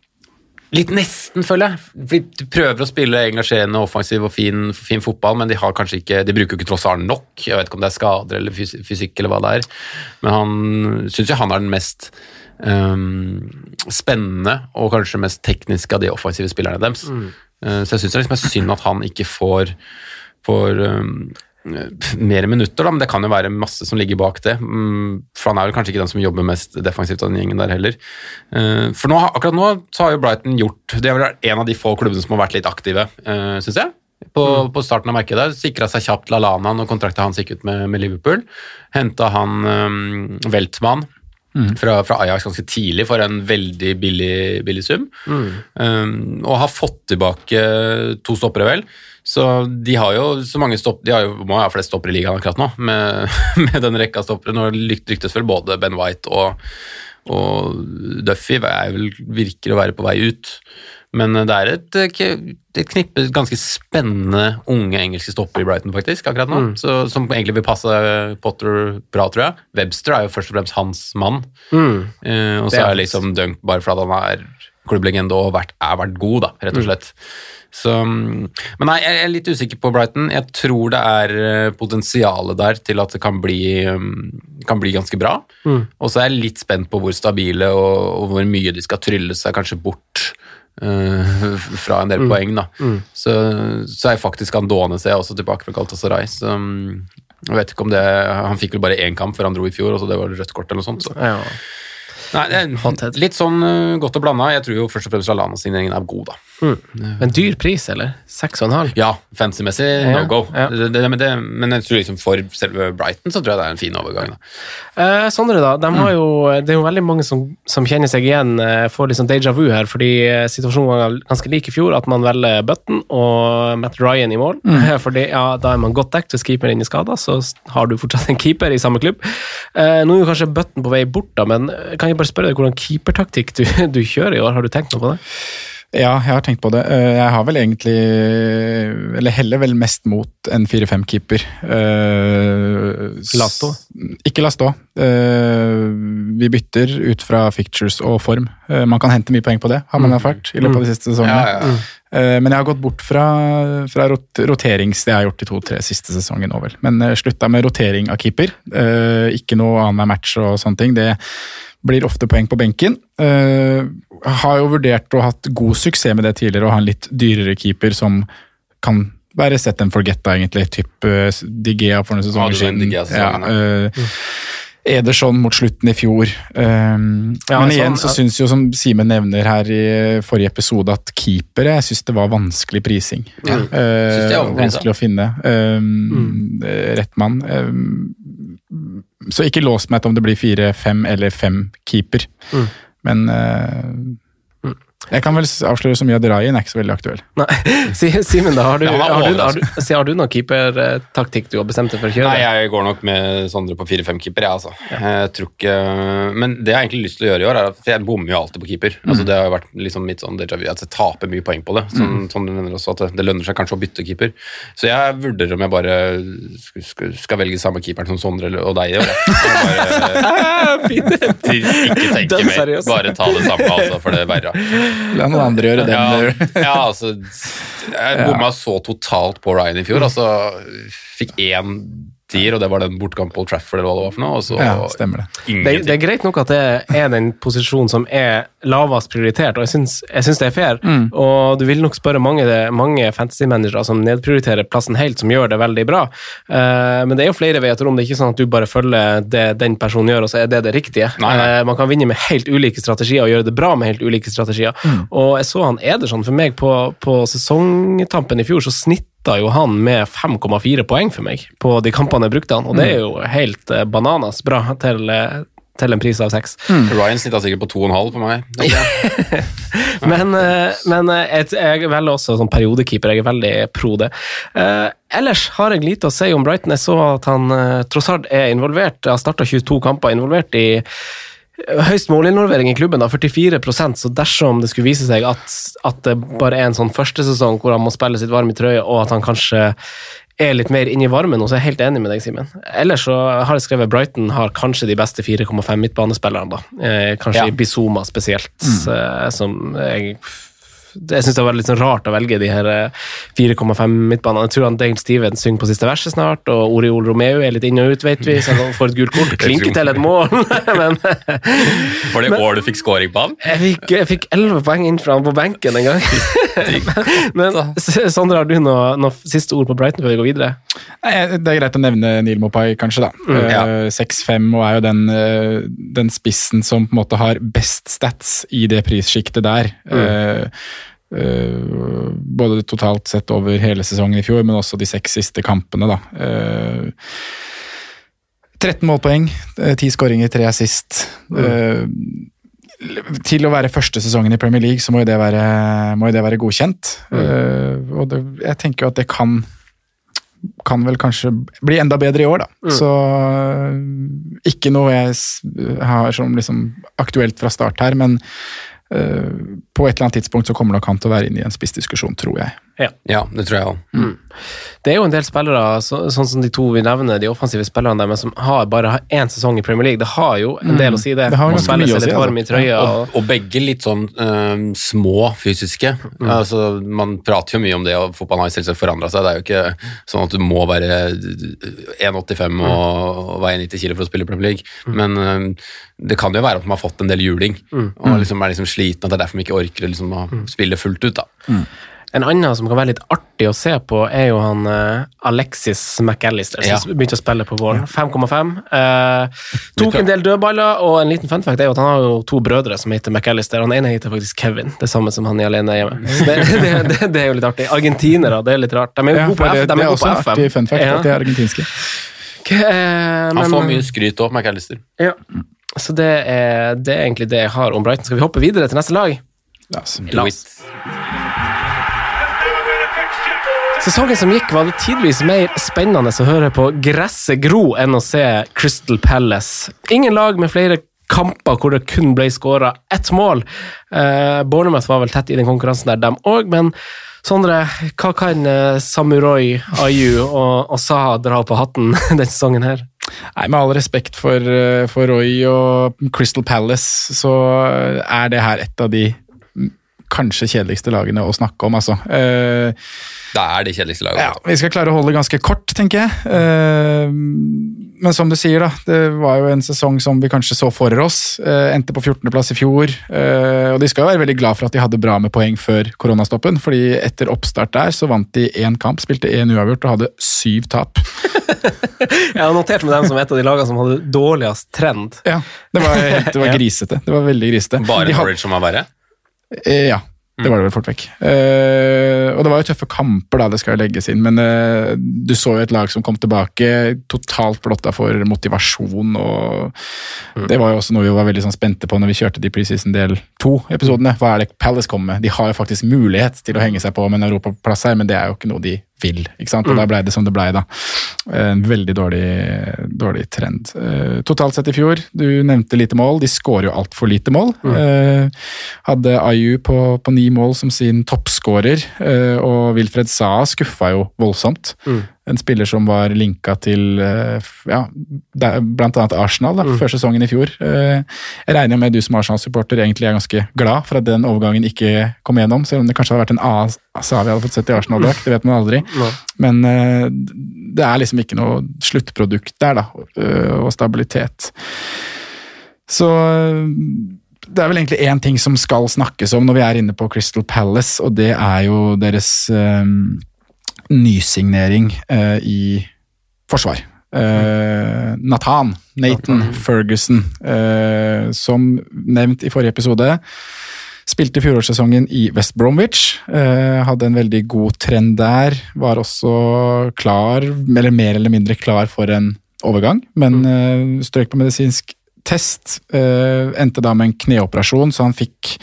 Litt nesten, føler jeg. De prøver å spille engasjerende, offensiv og fin, fin fotball, men de har kanskje ikke, de bruker jo ikke alt nok. Jeg vet ikke om det er skader eller fysikk eller hva det er, men han syns jo han er den mest um, spennende og kanskje mest tekniske av de offensive spillerne deres. Eh, så jeg syns det liksom er synd at han ikke får, får um, mer minutter, da, men det kan jo være masse som ligger bak det. Mm, For han er vel kanskje ikke den som jobber mest defensivt av den gjengen der heller. Eh, For nå, akkurat nå så har jo Brighton gjort Det er vel en av de få klubbene som har vært litt aktive, syns jeg. På, på starten av markedet. Sikra seg kjapt Lalana når kontrakta hans gikk ut med, med Liverpool. Henta han um, Weltmann fra, fra Ajax ganske tidlig for en veldig billig, billig sum. Um, og har fått tilbake to stoppere, vel. Så de har jo så mange stopp, de har jo, må ha flest stoppere i ligaen akkurat nå, med, med den rekka stoppere. Nå ryktes vel både Ben White og, og Duffy vel, virker å være på vei ut. Men det er et, et knippe ganske spennende unge engelske stopper i Brighton faktisk, akkurat nå, så, som egentlig vil passe Potter bra, tror jeg. Webster er jo først og fremst hans mann. Eh, og så er er liksom Dunk bare fordi han er klubblegende og vært, er vært god, da, rett og slett. Så, mm, men nei, jeg er litt usikker på Brighton. Jeg tror det er eh, potensialet der til at det kan bli, mm, kan bli ganske bra. Og så er jeg litt spent på hvor stabile og, og hvor mye de skal trylle seg kanskje bort uh, fra en del poeng. da. Så, så er faktisk Andone ser jeg også tilbake fra Galatasaray. Så mm, jeg vet ikke om det, Han fikk vel bare én kamp før han dro i fjor, og så det var rødt kort eller noe sånt. Så. Ja. Nei, det er litt sånn eh, godt og blanda. Jeg tror jo først og fremst Lallana-signeringen er god, da. Men dyr pris, eller? Seks og en halv? Ja, fancy-messig Ja, no go. ja. Det, det, men, det, men jeg tror liksom for selve Brighton så tror jeg det er en fin overgang. Eh, Sondre, da. De har jo, det er jo veldig mange som, som kjenner seg igjen, eh, får liksom déjà vu her, fordi eh, situasjonen var ganske lik i fjor, at man velger Button og Matt Ryan i mål. Fordi ja, Da er man godt dekket hvis keeperen er skada, så har du fortsatt en keeper i samme klubb. Eh, nå er jo kanskje Button på vei bort, da, men eh, kan jeg bare spørre deg hvordan keepertaktikk du, du kjører i år? Har du tenkt noe på det? Ja, jeg har tenkt på det. Eh, Jeg har vel egentlig Eller heller vel mest mot en 4-5-keeper. La stå. Ikke la stå. Eh, Vi bytter ut fra fictures og form. Eh, Man kan hente mye poeng på det, har man erfart i løpet av de siste sesongene. Ja, ja. Eh, Men jeg har gått bort fra, fra rot roterings... Det jeg har gjort de to-tre siste sesongene nå, vel. Men eh, slutta med rotering av keeper. Eh, Ikke noe annenhver match og sånne ting. Det blir ofte poeng på benken. Uh, har jo vurdert og hatt god suksess med det tidligere, å ha en litt dyrere keeper som kan være set and forget, da, egentlig. Typ uh, Digea for noen sesonger en siden. Ja, uh, Ederson mot slutten i fjor. Um, Ja, men sånn, igjen så syns jo, som Simen nevner her i forrige episode, at keepere jeg syns det var vanskelig prising. Ja, Eh, overprisa. vanskelig å finne um, rett mann. Um, så ikke lås meg til om det blir fire, fem eller fem keeper. Mm. Men eh, jeg kan vel avsløre så mye at Ryan er ikke så veldig aktuell. Nei, Simen, da. Har du, Ja, har du, har du, har du noen keepertaktikk du har bestemt deg for å kjøre? Nei, jeg går nok med Sondre på 4-5-keeper, jeg, altså. Jeg tror ikke Men det jeg har egentlig lyst til å gjøre i år, er at for jeg bommer jo alltid på keeper. Altså, det har jo vært liksom mitt sånn déjà vu, at jeg taper mye poeng på det. Sånn, sånn du mener også at det, det lønner seg kanskje å bytte keeper. Så jeg vurderer om jeg bare skal, skal, skal velge samme keeperen som Sondre og deg i år. bare, ikke tenke mer, bare ta det samme, altså, for det er verre. La noen andre gjøre den. Ja, ja, altså Jeg bomma så totalt på Ryan i fjor. Altså, fikk én tier, og det var den bortkamp på Old Trafford eller hva det var for noe. Og så Ja, stemmer det. Det, ingenting. det er greit nok at det er den posisjonen som er lavest prioritert, og jeg syns, jeg syns det er fair. Mm. Og du vil nok spørre mange, mange fantasy-managere som nedprioriterer plassen helt, som gjør det veldig bra. Uh, men det er jo flere veier til rom. Det er ikke sånn at du bare følger det den personen gjør, og så er det det riktige. Nei, nei. Uh, man kan vinne med helt ulike strategier og gjøre det bra med helt ulike strategier. Mm. Og jeg så han Ederson for meg på, på sesongtampen i fjor, så snitta jo han med 5,4 poeng for meg på de kampene jeg brukte han, og det er jo helt eh, bananas bra til, eh, til en pris av seks. Ryan snitta sikkert på 2,5 for meg. Men, eh, men jeg, jeg velger også som periodekeeper, jeg er veldig pro det. Eh, ellers har jeg lite å si om Brighton. Jeg så at han tross alt er involvert, har starta 22 kamper, involvert i høyst målinvolvering i klubben, da, 44% så dersom det skulle vise seg at, at det bare er en sånn første sesong hvor han må spille sitt varme i trøye, og at han kanskje er litt mer inne i varmen nå, så er jeg helt enig med deg, Simen. Ellers så har jeg skrevet Brighton har kanskje de beste 4,5 midtbanespillerne, da. Eh, kanskje Ja. Bizuma spesielt, eh, som jeg jeg syns det var litt sånn rart å velge de her eh, 4,5 midtbanene. Jeg tror han Dale Stevens synger på siste verset snart, og Oriol Romeo er litt inn og ut, vet vi, så han får et gult kort. Klinker til et mål, men Var det år du fikk scoring på han? jeg fikk, jeg fikk 11 poeng inn fra han på benken en gang. men Sondre, har du noe, noe siste ord på Brighton før vi går videre? Nei, Det er greit å nevne Neil Mopai, kanskje. da. Mm, ja. Eh, 6-5 og er jo den, eh, den spissen som på en måte har best stats i det prissjiktet der. Mm. Eh, eh, både totalt sett over hele sesongen i fjor, men også de seks siste kampene. da. Uh, 13 målpoeng, eh, 10 skåringer, 3 assist. Eh, til å være første sesongen i Premier League, så må jo det være, må jo det være godkjent. Eh, og det, jeg tenker jo at det kan kan vel kanskje bli enda bedre i år, da. Så øh, ikke noe jeg har som liksom aktuelt fra start her, men på et eller annet tidspunkt så kommer nok han til å være inne i en spissdiskusjon, tror jeg. Ja, det tror jeg òg. Det er jo en del spillere, så, sånn som de to vi nevner, de offensive spillerne der, men som har bare har én sesong i Premier League. Det har jo en del å si, det. Det har Å ganske spille mye å seg si, litt varm i altså. trøya. Og, og begge litt sånn um, små fysiske. Altså, man prater jo mye om det, og fotballen har selvsagt forandra seg. Det er jo ikke sånn at du må være 1,85 og, og veie 90 kilo for å spille Premier League, men um, det kan jo være at man har fått en del juling og liksom er liksom sliten, at det er derfor man ikke orker liksom å spille fullt ut. da. En annen som kan være litt artig å se på, er jo han uh, Alexis McAllister, Ja. som begynte å spille på våren. 5,5. Uh, tok en del dødballer, og en liten fun fact er jo at han har jo to brødre som heter McAllister. Han ene heter faktisk Kevin, det samme som han i Alene hjemme. Det, det, det, det er jo litt artig. Argentinere, det er litt rart. De er jo Ja, gode på, F, det, de det er er også på artig fun fact Ja. at de er argentinske. Okay, men, Han får mye skryt òg, McAllister. Ja. Så det er, det er egentlig det jeg har om Brighton. Skal vi hoppe videre til neste lag? Ja, La oss. Sesongen som gikk, var det tidvis mer spennende å høre på gresset gro enn å se Crystal Palace. Ingen lag med flere kamper hvor det kun ble skåra ett mål. Eh, Bournemouth var vel tett i den konkurransen der, dem òg, men Sondre, hva kan eh, Samurai, Ayu og, og Saha dra på hatten denne sesongen her? Nei, Med all respekt for, eh, for Roy og Crystal Palace, så er det her et av de kanskje kjedeligste lagene å snakke om, altså. Eh, Det er det kjedeligste laget. ja, vi skal klare å holde det ganske kort, tenker jeg. Eh, men som du sier, da, det var jo en sesong som vi kanskje så for oss. Eh, endte på 14.-plass i fjor. Eh, og de skal jo være veldig glad for at de hadde bra med poeng før koronastoppen, fordi etter oppstart der så vant de én kamp, spilte én uavgjort og hadde syv tap. Jeg har notert med dem som et av de lagene som hadde dårligst trend. Ja, Det var, helt, det var grisete. Det var veldig grisete. Bare Norwich som var verre. Eh, Ja, det var det vel fort vekk. Eh, og det var jo tøffe kamper, da, det skal jo legges inn, men eh, du så jo et lag som kom tilbake totalt blotta for motivasjon, og det var jo også noe vi var veldig sånn spente på når vi kjørte de preseason del to-episodene. Hva er det Palace kommer med? De har jo faktisk mulighet til å henge seg på med en europaplass her, men det er jo ikke noe de vil. ikke sant? Og da blei det som det blei, da. En veldig dårlig, dårlig trend. Eh, totalt sett i fjor, du nevnte lite mål. De skårer jo altfor lite mål. Mm. hadde IU på, på ni mål som sin toppskårer, eh, og Wilfred Saa skuffa jo voldsomt. En spiller som var linka til eh, ja, bl.a. Arsenal da, før sesongen i fjor. Eh, jeg regner med du som Arsenal-supporter egentlig er ganske glad for at den overgangen ikke kom gjennom, selv om det kanskje hadde vært en annen sa vi hadde fått sett i Arsenal-drakt, det vet man aldri. Men eh, det er liksom ikke noe sluttprodukt der, da, og stabilitet. Så det er vel egentlig én ting som skal snakkes om når vi er inne på Crystal Palace, og det er jo deres nysignering øh, i forsvar. Uh, Nathan, Nathan Ferguson, øh, som nevnt i forrige episode, Spilte fjorårssesongen i West Bromwich. eh, hadde en veldig god trend der. Var også klar, eller mer eller mindre klar for en overgang, men eh, strøk på medisinsk test. eh, endte da med en kneoperasjon, så han fikk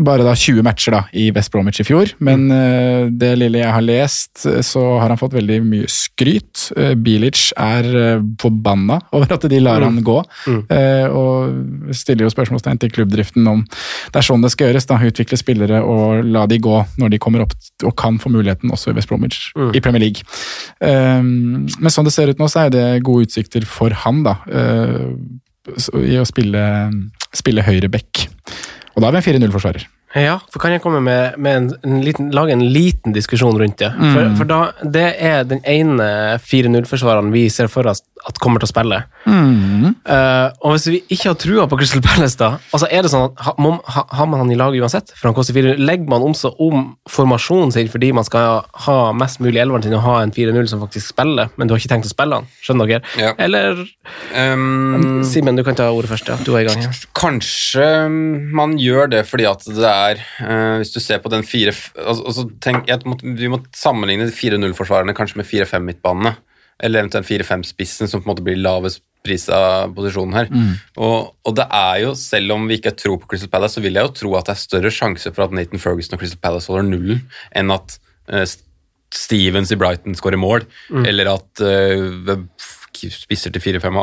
bare da 20 matcher da i West Bromwich i fjor, men eh, det lille jeg har lest, eh, så har han fått veldig mye skryt. Uh, Bilic er forbanna over at de lar han gå, eh, og stiller jo spørsmålstegn til klubbdriften om det er sånn det skal gjøres, da, utvikle spillere og la de gå når de kommer opp og kan få muligheten også i West Bromwich i Premier League. Men sånn det ser ut nå, så er det gode utsikter for han da, eh, i å spille, spille høyre back. Og da har vi en 4-0-forsvarer. Ja, for kan jeg komme med, med en, en liten, lage en liten diskusjon rundt det? For, for da, det er den ene 4-0-forsvareren vi ser for oss at kommer til å spille. Eh, og hvis vi ikke har trua på Crystal Palace, da, altså er det sånn at ha, må, ha, har man han i laget uansett? For han koster 4 Legger man om så om formasjonen sin fordi man skal ha mest mulig elveren sin og ha en 4-0 som faktisk spiller, men du har ikke tenkt å spille han? Skjønner dere? Ja. Eller Um, Simen, du kan ta ordet først. Ja. Du er i gang. Ja. Kanskje man gjør det fordi at det er eh, Hvis du ser på den fire altså, altså, tenk, må, Vi må sammenligne de 4-0-forsvarerne kanskje med 4-5-midtbanene. Eller eventuelt 4-5-spissen, som på en måte blir lavest prisa posisjonen her. Og, og det er jo, selv om vi ikke tror på Crystal Palace, så vil jeg jo tro at det er større sjanse for at Nathan Ferguson og Crystal Palace holder nullen, enn at uh, Stevens i Brighton skårer mål, eller at eh, spisser til 4-5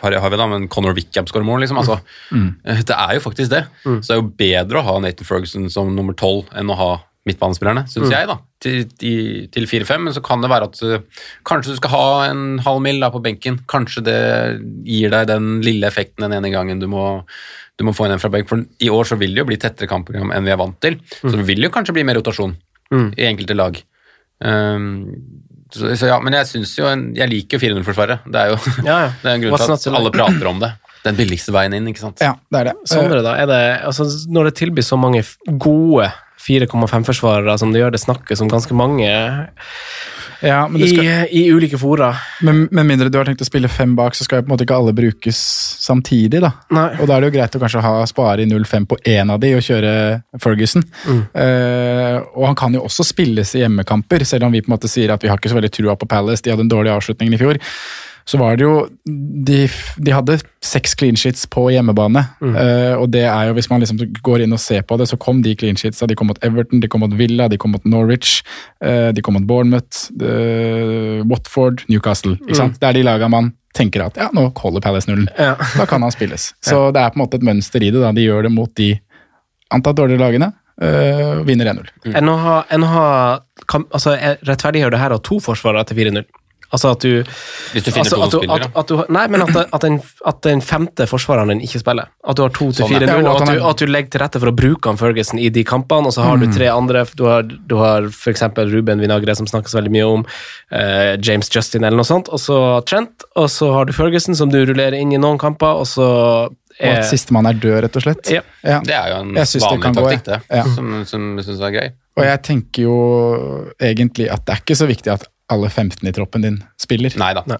har vi da, men Conor Wickham skårer mål, liksom. Altså, mm. Det er jo faktisk det. Så det er jo bedre å ha Nathan Ferguson som nummer 12 enn å ha midtbanespillerne, syns jeg, da, til, til 4-5. Men så kan det være at eh, kanskje du skal ha en halv mil da på benken. Kanskje det gir deg den lille effekten den ene gangen du må, du må få inn en fra benk. For i år så vil det jo bli tettere kampprogram enn vi er vant til. Så det vil jo kanskje bli mer rotasjon i enkelte lag. Um, så, så ja, men jeg syns jo en, Jeg liker jo 4-0-forsvaret. Det er jo Ja, ja. det er en grunn til at alle prater om det. Den billigste veien inn, ikke sant. Ja, det er det. Sondre, da, er det, altså, når det tilbys så mange gode 4,5-forsvarere som det gjør det snakkes om ganske mange Ja, men, det i, skal, i ulike fora. men men mindre du har tenkt å spille fem bak, så skal jo på en måte ikke alle brukes samtidig. da. Nei. Og da er det jo greit å kanskje ha spare i 0-5 på én av de og kjøre Ferguson. Eh, og han kan jo også spilles i hjemmekamper, selv om vi på en måte sier at vi har ikke så veldig trua på Palace. De hadde en dårlig avslutning i fjor. Så var det jo De, de hadde seks clean sheets på hjemmebane. Eh, og det er jo, hvis man liksom går inn og ser på det, så kom de clean sheetsa. De kom mot Everton, de kom mot Villa, de kom mot Norwich, uh, de kom mot Bournemouth, uh, Watford, Newcastle. ikke sant? Det er de laga man tenker at ja, nå holder Palace nullen. Ja. Da kan han spilles. Så det er på en måte et mønster i det. da. De gjør det mot de antatt dårligere lagene. vinner 1-0. Mm. å ha altså, Rettferdiggjør det her ha to forsvarere til 4-0? Altså at du Hvis du finner altså, to spillere. at, at du, Nei, men at, at, den, at den femte forsvareren din ikke spiller. At du har to til fire ja. 4-0, Ja, og at du, er- at du legger til rette for å bruke han Ferguson i de kampene, og så har du tre andre. Du har, du har f.eks. Ruben Vinagre, som snakkes veldig mye om, eh, James Justin eller noe sånt, og så Trent, og så har du Ferguson, som du rullerer inn i noen kamper, og så er, Og at sistemann er død, rett og slett. Ja. Ja. Det er jo en vanlig gå, taktikk, det, ja. som, som jeg syns er grei. Og jeg tenker jo egentlig at det er ikke så viktig at alle 15 i troppen din spiller. Nei da. Nei.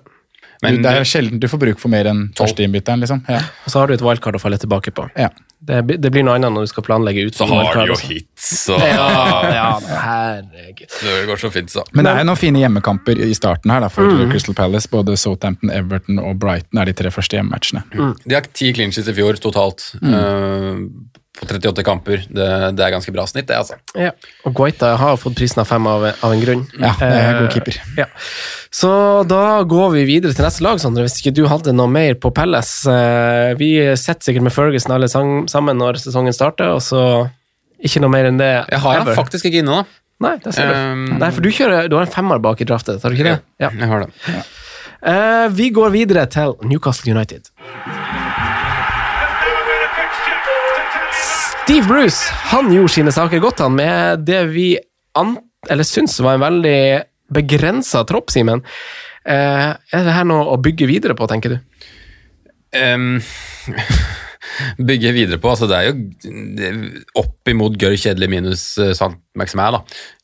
Men det er sjelden du får bruk for mer enn førsteinnbytteren, liksom. Ja. Og så har du et wildcard å falle tilbake på. Ja. Det, blir- det blir noe annet når du skal planlegge ut. så har du jo hits, og Ja, ja, herregud. det går så fint, så. Men det er jo noen fine hjemmekamper i starten her da, for Mm. Crystal Palace. Både Southampton, Everton og Brighton er de tre første hjemmematchene. De har ti clinches i fjor totalt. Mm. på 38 kamper. Det, det er ganske bra snitt, det, altså. Ja. Og Guaita har fått prisen av fem av, av en grunn. Ja, det er Eh, god keeper. Ja. Så da går vi videre til neste lag, Sondre. Hvis ikke du hadde noe mer på Pelles. Eh, vi sitter sikkert med Ferguson alle sammen når sesongen starter, og så ikke noe mer enn det. Jeg har ever. faktisk ikke inne, da. Nei, det ser du. Um, Nei, for du, kjører, du har en femmer bak i draftet, har du ikke det? Ja. Jeg har det. Eh, vi går videre til Newcastle United. Steve Bruce han gjorde sine saker godt han med det vi an eller syns var en veldig begrensa tropp, Simen. Eh, er det her noe å bygge videre på, tenker du? Em, bygge videre på. altså Det er jo opp imot gørr kjedelig minus uh, Sant Maximæ, da.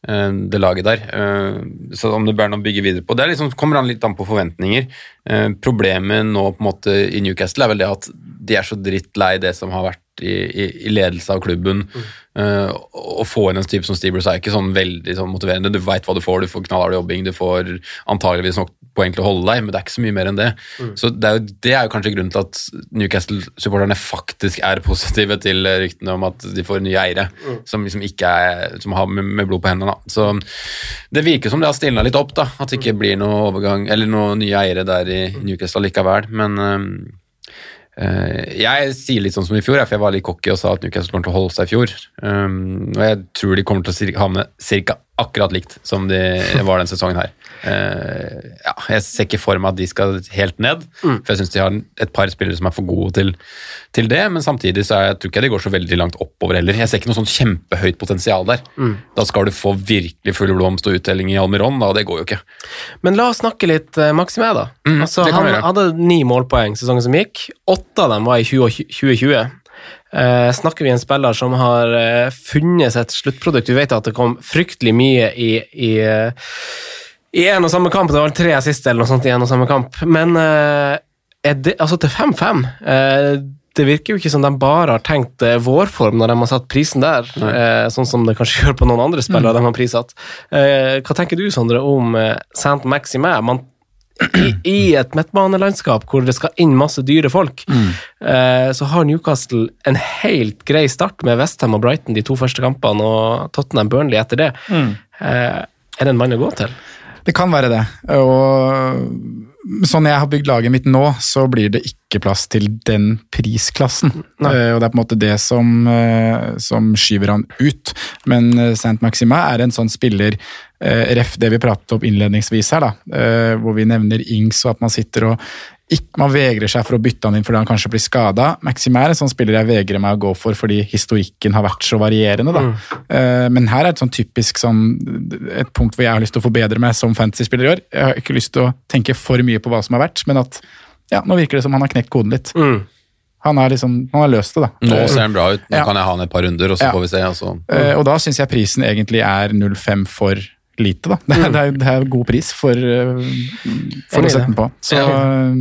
eh, det laget der. Eh, så om det bør noe bygge videre på Det er liksom, kommer an litt an på forventninger. Eh, problemet nå på en måte i Newcastle er vel det at de er så drittlei det som har vært i, i, i ledelse av klubben. Mm. å få inn en type som Steve Bruce er ikke sånn veldig sånn motiverende. Du veit hva du får, du får knallhard jobbing, du får antageligvis nok poeng til å holde deg, men det er ikke så mye mer enn det. Så det er, jo, det er jo kanskje grunnen til at Newcastle-supporterne faktisk er positive til ryktene om at de får nye eiere, som liksom ikke er, som har med, med blod på hendene. Da. Så det virker som det har stilna litt opp, da, at det ikke blir noe overgang, eller noen nye eiere der i Newcastle likevel. Men um, Uh, jeg sier litt sånn som i fjor, for jeg var litt cocky og sa at Newcastle kommer til å holde seg i fjor. Um, og jeg tror de kommer til å havne ca. akkurat likt som de var den sesongen her. Eh, ja, jeg ser ikke for meg at de skal helt ned, for jeg syns de har et par spillere som er for gode til, til det, men samtidig så er, jeg tror ikke de går så veldig langt oppover heller. Jeg ser ikke noe sånn kjempehøyt potensial der. Da skal du få virkelig full blomst og uttelling i Almiron, da, det går jo ikke. Men la oss snakke litt uh, Maximé, da. Mm, altså, han gjøre. hadde ni målpoeng sesongen som gikk. Åtte av dem var i 2020. Eh, snakker vi en spiller som har eh, funnet sitt sluttprodukt? Vi vet at det kom fryktelig mye i, i, eh, i en og samme kamp. Det var tre assist eller noe sånt i en og samme kamp. Men eh, det, altså til 5-5 eh, Det virker jo ikke som de bare har tenkt eh, vårform når de har satt prisen der, eh, sånn som det kanskje gjør på noen andre spillere de har prissatt. Eh, hva tenker du, Sondre, om eh, Saint Maximé? Man i, i et midtbanelandskap hvor det skal inn masse dyre folk, eh, så har Newcastle en helt grei start med Westham og Brighton de to første kampene, og Tottenham Burnley etter det. Eh, er det en mann å gå til? Det kan være det. Og sånn jeg har bygd laget mitt nå, så blir det ikke plass til den prisklassen. Eh, og det er på en måte det som, eh, som skyver han ut. Men uh, Saint Maxima er en sånn spiller, eh, ref det vi pratet om innledningsvis her, da, eh, hvor vi nevner Ings og at man sitter og ikke, man vegrer seg for å bytte han inn fordi han kanskje blir skada. Maxim er en sånn spiller jeg vegrer meg å gå for fordi historikken har vært så varierende. Da. Uh, men her er et sånn typisk sånn, et punkt hvor jeg har lyst til å forbedre meg som fantasyspiller i år. Jeg har ikke lyst til å tenke for mye på hva som har vært, men at ja, nå virker det som han har knekt koden litt. Han, har, liksom, han har løst det, da. Nå ser den bra ut. Nå Ja. kan jeg ha han et par runder, og så Ja. får vi se. Og Mm. Uh, og da syns jeg prisen egentlig er 0,5 for lite, da. Det, er- det, er, det er god pris for, eh, for å sette den på. Så eh,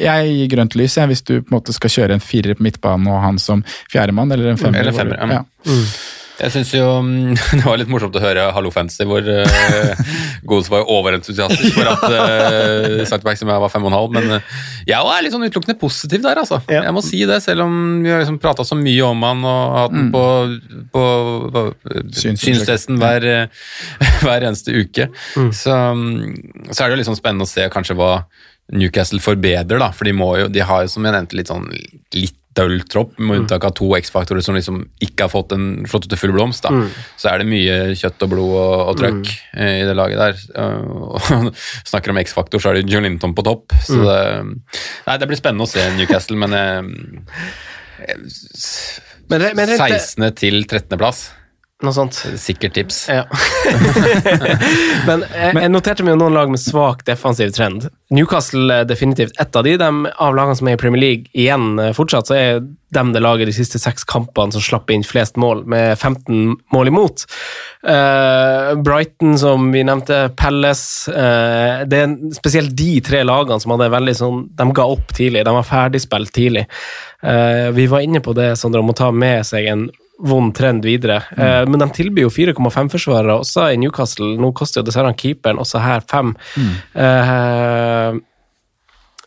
jeg gir grønt lys jeg, hvis du på en måte skal kjøre en firer på midtbanen og han som fjerdemann, eller en femmer. Eller femmer, ja. ja. Jeg syns jo mm, det var litt morsomt å høre Hallo Fancy, hvor uh, Godes var jo overentusiastisk for at uh, Sankteberg som jeg var fem og en halv, men uh, jeg er litt sånn utelukkende positiv der, altså. Ja. Jeg må si det, selv om vi har liksom prata så mye om han og hatt den på, på, på synstesten hver, eh, hver eneste uke. Så, mm, så er det jo litt sånn spennende å se kanskje hva Newcastle forbedrer, da, for de, må jo, de har jo som jeg nevnte litt sånn litt døll tropp, med unntak av to X-faktorer som liksom ikke har fått en slått ut til full blomst. da. Så er det mye kjøtt og blod og, og trøkk mm. i det laget der. Uh, og snakker om X-faktor, så er det John Linton på topp. Så det, nei, det blir spennende å se Newcastle, men eh, Men, men 16. til 13. plass, Noe sånt. sikkert tips. Ja. Men jeg, jeg noterte meg jo noen lag med svak defensiv trend. Newcastle er definitivt ett av de. de av lagene som er i Premier League igjen eh, fortsatt, så er dem det laget de siste seks kampene som slapp inn flest mål, med 15 mål imot. Uh, Brighton, som vi nevnte, Palace uh, Det er spesielt de tre lagene som hadde veldig sånn De ga opp tidlig, de var ferdigspilt tidlig. Uh, vi var inne på det, Sondre, om å ta med seg en vond trend videre. Mm. men de tilbyr jo 4,5-forsvarere også i Newcastle. Nå koster jo dessverre keeperen også her fem. Eh,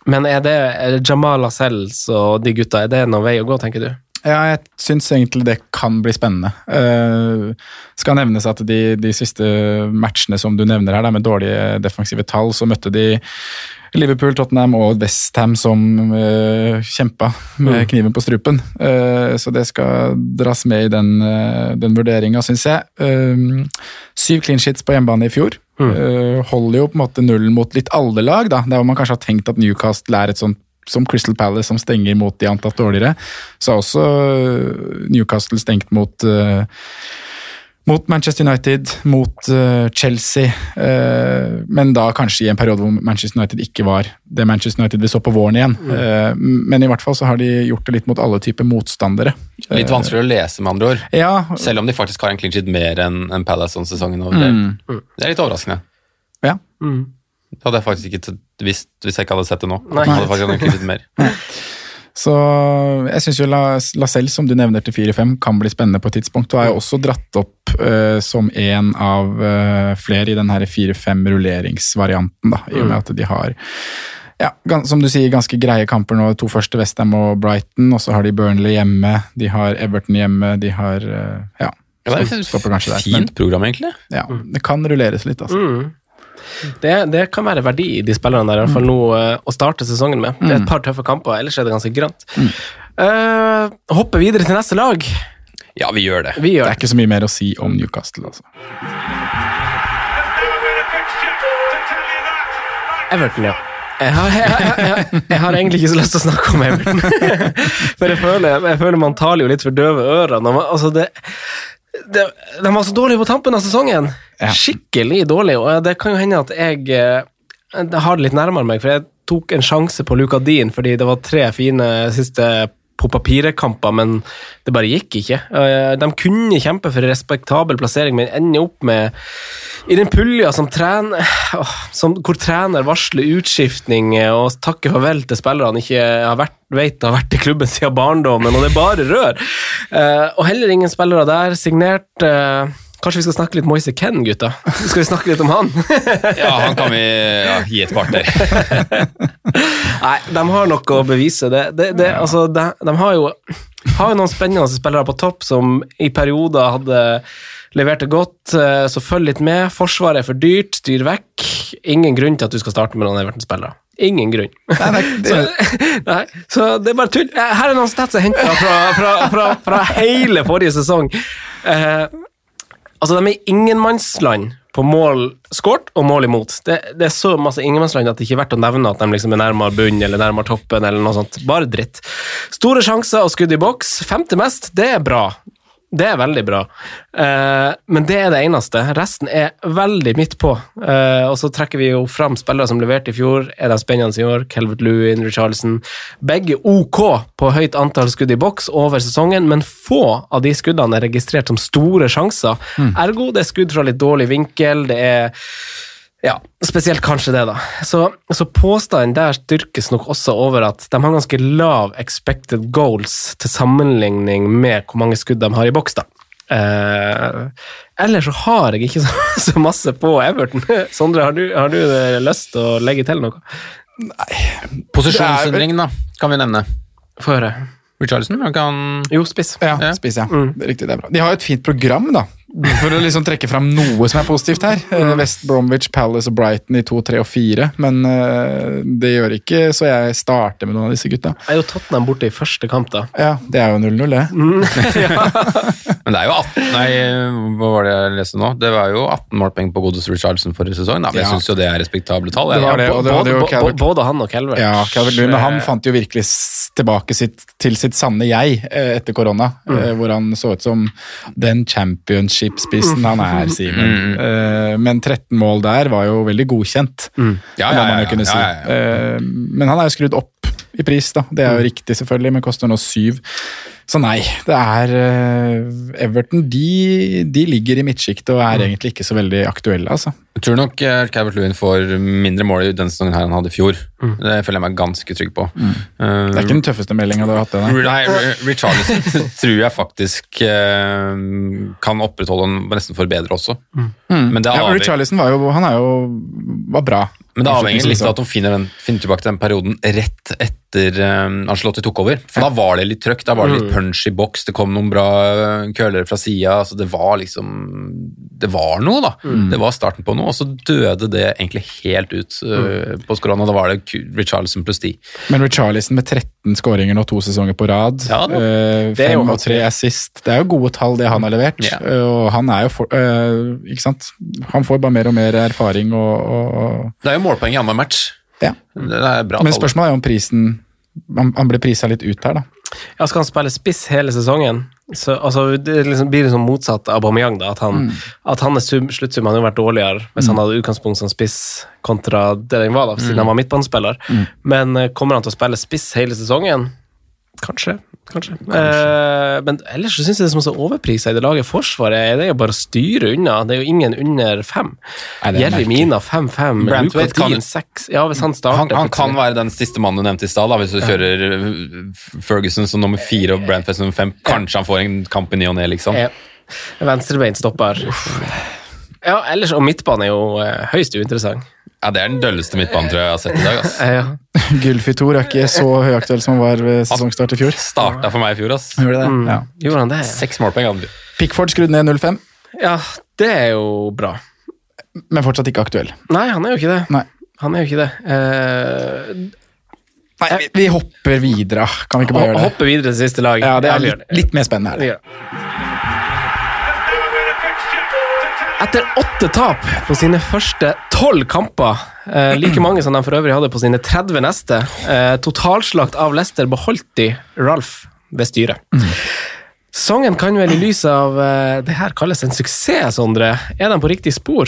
men er det, er det Jamal Lascelles og de gutta, er det noen vei å gå, tenker du? Ja, jeg syns egentlig det kan bli spennende. Uh, skal nevnes at de, de siste matchene som du nevner her, da, med dårlige defensive tall, så møtte de Liverpool, Tottenham og Westham som uh, kjempa med kniven på strupen. Uh, så det skal dras med i den, uh, den vurderinga, syns jeg. Uh, syv clean sheets på hjemmebane i fjor. Eh, holder jo på en måte nullen mot litt alle lag, da. Der hvor man kanskje har tenkt at Newcastle er et sånt som Crystal Palace, som stenger mot de antatt dårligere, så har også Newcastle stengt mot mot Manchester United, mot uh, Chelsea, uh, men da kanskje i en periode hvor Manchester United ikke var det Manchester United vi så på våren igjen. Eh, men i hvert fall så har de gjort det litt mot alle typer motstandere. Litt vanskeligere å lese, med andre ord. Ja, Selv om de faktisk har en clean sheet mer enn en Palace sånn sesongen over. Det, det er litt overraskende. ja. Det hadde jeg faktisk ikke visst hvis jeg ikke hadde sett det nå. Nei. Hadde faktisk sheet mer. Så jeg syns jo Lacelle, som du nevner til 4-5, kan bli spennende på et tidspunkt. Og er jo også dratt opp uh, som en av uh, flere i den her 4-5-rulleringsvarianten, da, i og med at de har ja, som du sier, ganske greie kamper nå. To første Westham og Brighton, og så har de Burnley hjemme, de har Everton hjemme, de har eh, Ja. Ja, det er et fint program, egentlig. Ja, det kan rulleres litt, altså. Det, det kan være verdi i de spillerne der, i hvert fall nå eh, å starte sesongen med. Det er et par tøffe kamper, ellers er det ganske grønt. Uh, hoppe videre til neste lag. Ja, vi gjør det. Vi Det er ikke så mye mer å si om Newcastle, altså. Everton, ja. Jeg har, jeg, jeg, jeg, jeg har egentlig ikke så lyst til å snakke om Everton. For jeg føler, jeg føler man taler jo litt for døve ører. Altså det, det, de var så dårlige på tampen av sesongen. Ja. Skikkelig dårlige. Og det kan jo hende at jeg eh, det har det litt nærmere meg, for jeg tok en sjanse på Luka Dean fordi det var tre fine siste på papiret-kamper, men det bare gikk ikke. Eh, De kunne kjempe for en respektabel plassering, men ender opp med i den pulja som trener, som, hvor trener varsler utskiftning eh, og takker farvel til spillere han ikke har vært, vet har vært i klubben siden barndommen, og det er bare rør. Eh, og heller ingen spillere der. Signert Kanskje vi skal snakke litt Moise Ken, gutta? Skal vi snakke litt om han? Ja, han kan vi ja, gi et kvarter. Nei, de har noe å bevise. Det, det, det, altså, de, de har, jo, har jo noen spennende spillere på topp som i perioder hadde levert det godt, eh, så følg litt med. Forsvaret er for dyrt, styr vekk. Ingen grunn til at du skal starte med noen Everton-spillere. Ingen grunn. så, nei, så det er bare tull. Eh, Her er noen stats jeg henta fra, fra, fra, fra hele forrige sesong. Eh, altså, de er ingenmannsland på mål skåret og mål imot. Det, det er så masse ingenmannsland at det ikke er verdt å nevne at de liksom er nærmere bunn eller nærmere toppen. eller noe sånt. Bare dritt. Store sjanser og skudd i boks. Femte mest, det er bra. Det er veldig bra. Eh, men det er det eneste. Resten er veldig midt på. Eh, og så trekker vi jo fram spillere som leverte i fjor. Er de spennende i år? Kelvert Lewin, Richarlison. Begge OK på høyt antall skudd i boks over sesongen, men få av de skuddene er registrert som store sjanser. Ergo det er skudd fra litt dårlig vinkel. det er ja, spesielt kanskje det, da. Så, så påstanden der styrkes nok også over at de har ganske lav expected goals til sammenligning med hvor mange skudd de har i boks, da. Eh, ellers så har jeg ikke så, så masse på Everton. Sondre, har du, har du eh, lyst til å legge til noe? Posisjonsendring, da, kan vi nevne. Få høre. Richarlison, kan Jo, spiss. Ja, Ja. spiss, ja. Det er riktig, det er bra. De har jo et fint program, da. For å liksom trekke fram noe som er positivt her. Eh, West Bromwich, Palace og Brighton i 2, 3 og 4. Men eh, det gjør ikke så jeg starter med noen av disse gutta. Er jo Tottenham borte i første kamp, da. Ja, Det er jo 0-0, det. Men det er jo 18 Nei, hva var det jeg leste nå? Det var jo 18 målpoeng på godeste Richardson forrige sesong. Da. Men jeg Ja. syns jo det er respektable tall. Det jeg, jo både, både han og Calvert. Ja, Calvert Lund, han fant jo virkelig tilbake sitt, til sitt sanne jeg eh, etter korona. mm. Hvor han så ut som den championship-spissen han er, Simen. Eh, Men 13 mål der var jo veldig godkjent, Ja, må ja, man ja, jo kunne ja, si. ja, ja. Eh, Men han er jo skrudd opp i pris, da. Det er jo riktig, selvfølgelig, men koster nå syv. Så nei, det er eh, Everton de, de ligger i midtsjiktet og er egentlig ikke så veldig aktuelle, altså. Jeg tror nok Calvert Lewin får mindre mål i denne sesongen her enn han hadde i fjor. Det føler jeg meg ganske trygg på. Det er ikke den tøffeste meldinga du har hatt. det, nei. Nei, Richarlison tror jeg faktisk uh, kan opprettholde den nesten forbedre også. Men det Ja, Richarlison var jo, han er jo var bra. men det avhenger litt av at de finner, den, finner tilbake til den perioden rett etter um, Angelotti tok over. For da var det litt trøkk, da var det litt punch i boks, det kom noen bra eh, curlere fra sida. Altså det var liksom Det var noe, da. Det var starten på noe, og så døde det egentlig helt ut uh, på skolen. Og da var det Richarlison pluss 10. Men Richarlison med 13 skåringer nå to sesonger på rad, Ja da. Det jo fem og tre assist, det er jo gode tall det han har levert. Ja. Og han er jo for, øh, Ikke sant? Han får bare mer og mer erfaring og, og Det er jo målpoeng i annenhver match. ja. Det er bra Men spørsmålet er jo om prisen Han, han blir prisa litt ut her, da. Ja, skal han spille spiss hele sesongen? Så, altså, det liksom blir liksom motsatt av Aubameyang, da. At, han, at hans sluttsum hadde vært dårligere hvis han hadde utgangspunkt som spiss kontra det den var, da, siden han var midtbanespiller. Men eh, kommer han til å spille spiss hele sesongen? Kanskje. Kanskje. Eh, men ellers så syns jeg det som er så overprisa i det laget Forsvaret, det er jo bare å styre unna. Det er jo ingen under fem. Er Jerry. Mina 5-5, Branthwaite Luka kan- Dean 6 Ja, hvis han starter han, han kan være den siste mannen du nevnte i stad, hvis du kjører uh, Ferguson som nummer fire og Brandfest som nummer fem. Kanskje han får en kamp i ny og ne, liksom. Ja. Venstrebeint stopper. Ja, ellers, og midtbane er jo eh, høyst uinteressant. Ja, Det er den dølleste midtbanen tror jeg har sett i dag. ass. Eh, ja. Gylfi Thor er ikke så høyaktuell som han var ved sesongstart i fjor. Starta for meg i fjor, ass. Gjorde det? Mm. Ja. Gjorde han det? Seks målpoeng hadde han. Pickford skrudd ned 0-5, Ja, det er jo bra. men fortsatt ikke aktuell. Nei, han er jo ikke det. Nei. Han er jo ikke det. Eh, Nei, vi, vi hopper videre. Kan vi ikke bare gjøre det? hoppe videre til siste lag. Ja, det er litt, litt mer spennende Vi her. det. Etter åtte tap på sine første tolv kamper, eh, like mange som de for øvrig hadde på sine 30 neste, eh, totalslakt av Leicester beholdt de Ralf ved styret. Sesongen kan vel i lys av eh, det her kalles en suksess, Sondre. Er de på riktig spor?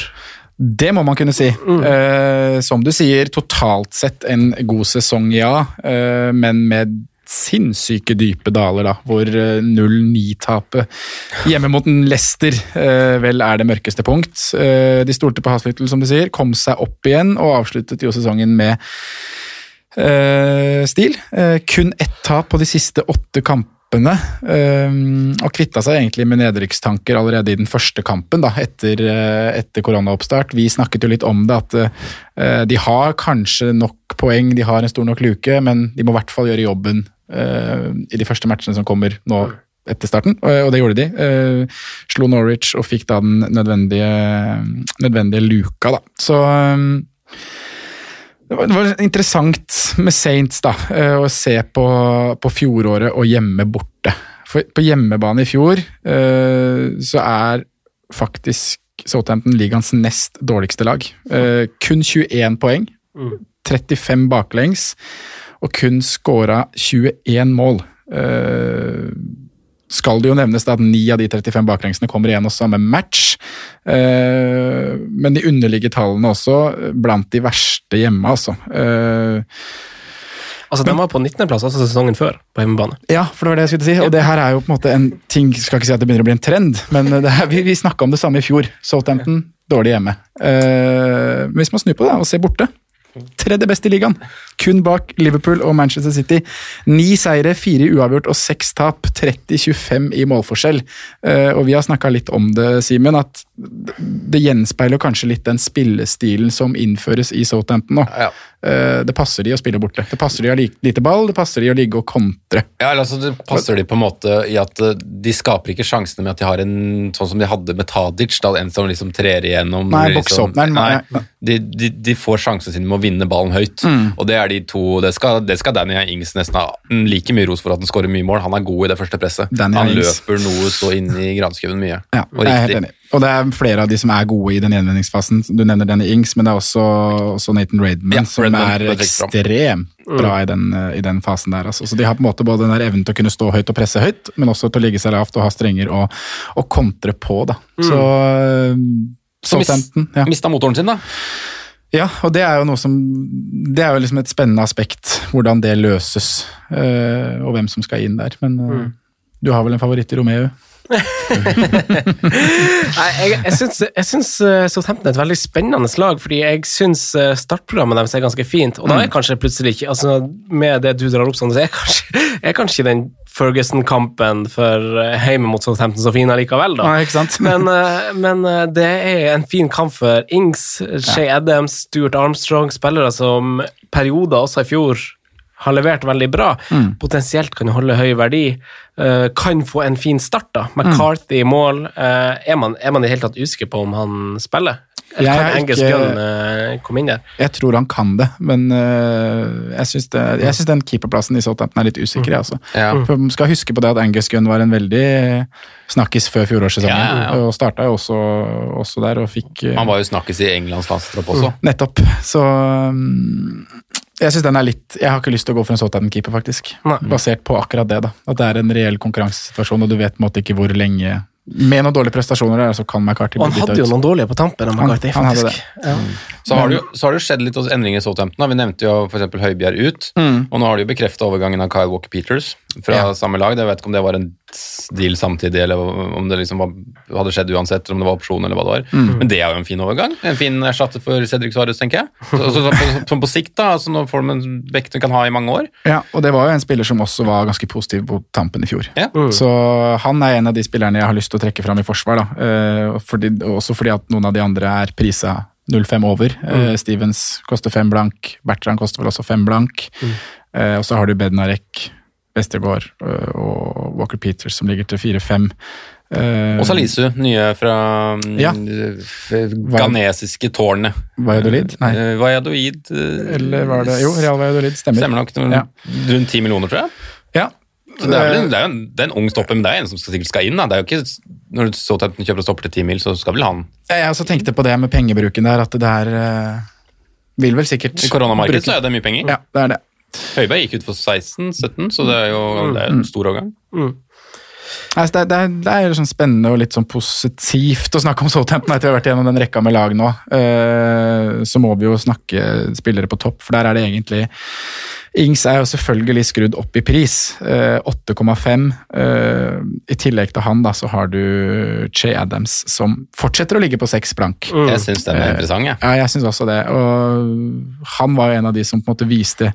Det må man kunne si. Eh, som du sier, totalt sett en god sesong, ja. eh, men med sinnssyke dype daler, da. Hvor eh, 0-9-tapet hjemme mot Leicester eh, vel er det mørkeste punkt. Eh, de stolte på Haslyttel, som du sier. Kom seg opp igjen og avsluttet jo sesongen med eh, stil. Eh, kun ett tap på de siste åtte kampene. eh, og kvitta seg egentlig med nedrykkstanker allerede i den første kampen da, etter, eh, etter koronaoppstart. Vi snakket jo litt om det, at eh, de har kanskje nok poeng, de har en stor nok luke, men de må i hvert fall gjøre jobben eh, i de første matchene som kommer nå etter starten, og og det gjorde de. Eh, slo Norwich og fikk da den nødvendige, nødvendige luka, da. Så eh, det var, det var interessant med Saints da, eh, å se på, på fjoråret og hjemme borte. For på hjemmebane i fjor eh, så er faktisk Southampton ligaens nest dårligste lag. Eh, kun 21 poeng, 35 baklengs, og kun skåra 21 mål. Eh, skal det jo nevnes at ni av de 35 baklengsene kommer igjen også samme match. Eh, men de underligger tallene også blant de verste hjemme, altså. Eh, Altså, Den var på 19.-plass altså sesongen før, på hjemmebane. ja, for det var det jeg skulle si. Og det her er jo på en måte en ting Skal ikke si at det begynner å bli en trend, men det her, vi, vi snakka om det samme i fjor. Southampton, dårlig hjemme. Eh, hvis man snur på det og ser borte Tredje best i ligaen, kun bak Liverpool og Manchester City. Ni seire, fire uavgjort og seks tap. 30-25 i målforskjell. Eh, og vi har snakka litt om det, Simen, at det gjenspeiler kanskje litt den spillestilen som innføres i Southampton nå. Ja. Eh, det passer de å spille borte. Det passer de å ha lite ball, det passer de å ligge og kontre. Ja, altså, Det passer de på en måte i at eh, de skaper ikke sjansene med at de har en sånn som de hadde med Tadic, da, en som liksom trer igjennom. Nei, liksom, nei, nei. de, de, de får sjansen sin med å vinne ballen høyt, Mm. og det er de to Det skal, det skal Danny Ings nesten ha like mye ros for at han skårer mye mål. Han er god i det første presset. Danny han Ings. løper noe så inn i granskauen mye. Ja, og jeg er helt enig. Og det er flere av de som er gode i den gjenvinningsfasen. Du nevner Danny Ings, men det er også, også Nathan Redman Ja, som Redmond er ekstremt bra i den, i den fasen der. Altså. Så de har på en måte både den der evnen til å kunne stå høyt og presse høyt, men også til å ligge seg lavt og ha strenger og, og kontre på. Da. Så øh, Så mis- Southampton, ja. Mista motoren sin, da. Ja, og det er jo noe som Det er jo liksom et spennende aspekt, hvordan det løses, øh, og hvem som skal inn der. Men mm. du har vel en favoritt i Romeo? Nei, jeg, jeg syns, jeg syns eh, Southampton er et veldig spennende lag, fordi jeg syns eh, startprogrammet deres er ganske fint. Og da er kanskje plutselig ikke altså Med det du drar opp sånn, så er kanskje, er kanskje den Ferguson-kampen for eh, hjemme mot Southampton så fin allikevel, da. Sant? Men, eh, men eh, det er en fin kamp for Ings, Shay Adams, Stuart Armstrong, spillere som perioder også i fjor har levert veldig bra. Mm. Potensielt kan holde høy verdi. kan få en fin start, da. McCarthy i mål. man, er man i det hele tatt usikker på om han spiller? Angus ikke- Gunn eh, komme inn der? Jeg tror han kan det, men øh, jeg syns det- jeg syns den keeperplassen i Southampton er litt usikker. jeg, Altså. Ja. Man skal huske på det at Angus Gunn var en veldig snakkis før fjorårssesongen. Ja, ja, ja. Og starta jo også, også der og fikk øh, Han var jo snakkes i Englands landstropp også. Nettopp. Så um, jeg synes den er litt Jeg har ikke lyst til å gå for en Southampton-keeper, faktisk. Nei. Basert på akkurat det. da. At det er en reell konkurransesituasjon, og du vet på en måte ikke hvor lenge Med noen dårlige prestasjoner der, så kan McCarthy bli han ut. Han hadde jo noen dårlige på tampen. Han- McCarthy, han hadde faktisk. Ja. Så har, det jo, så har det jo skjedd litt endringer i Southampton. Vi nevnte jo f.eks. Høibjerg ut, og nå har de jo bekrefta overgangen av Kyle Walker Peters fra Ja. samme lag. Jeg vet ikke om det var en deal samtidig, eller om det liksom var, hadde skjedd uansett, eller om det var opsjon, eller hva det var. Men det er jo en fin overgang. En fin erstatter for Cedric Suárez, tenker jeg. Så, så, så, på, på sikt, da, altså nå får de en bekk du kan ha i mange år. Ja, og det var jo en spiller som også var ganske positiv på tampen i fjor. Ja. Så han er en av de spillerne jeg har lyst til å trekke fram i forsvar. da. Eh, fordi, også fordi at noen av de andre er prisa 0,5 over. Eh, Stevens koster 5 blank, Bertrand koster vel også 5 blank. Eh, og så har du Bednarek, Westergård eh, og Walker Peters som ligger til 4-5. Uh, Og Salisu, nye fra mm, Ja. ghanesiske tårnet. Valladolid? Nei. Eh, Valladolid eh, Eller var det Jo, Real Valladolid stemmer. Stemmer nok. Ja. Rundt ti millioner, tror jeg. Ja. Så det er, vel en, det er jo en, det er en ung stopper, men det er en som skal, sikkert skal inn. Da. Det er jo ikke, når du så at kjøper og stopper til 10 mil, så skal vel han Jeg også tenkte på det med pengebruken der, at det der uh, vil vel sikkert I koronamarkedet bruke- så er det mye penger. Ja, det er det. Høiberg gikk ut for 16-17, så det er jo det er en stor overgang. Altså, det, er, det, er, sånn spennende og litt sånn positivt å snakke om Southampton etter vi har vært gjennom den rekka med lag nå. Eh, så må vi jo snakke spillere på topp, for der er det egentlig Ings er jo selvfølgelig skrudd opp i pris. Eh, 8,5. Eh, I tillegg til han da, så har du Che Adams, som fortsetter å ligge på seks blank. Jeg syns den er interessant, jeg. Ja, jeg syns også det. Og han var jo en av de som på en måte viste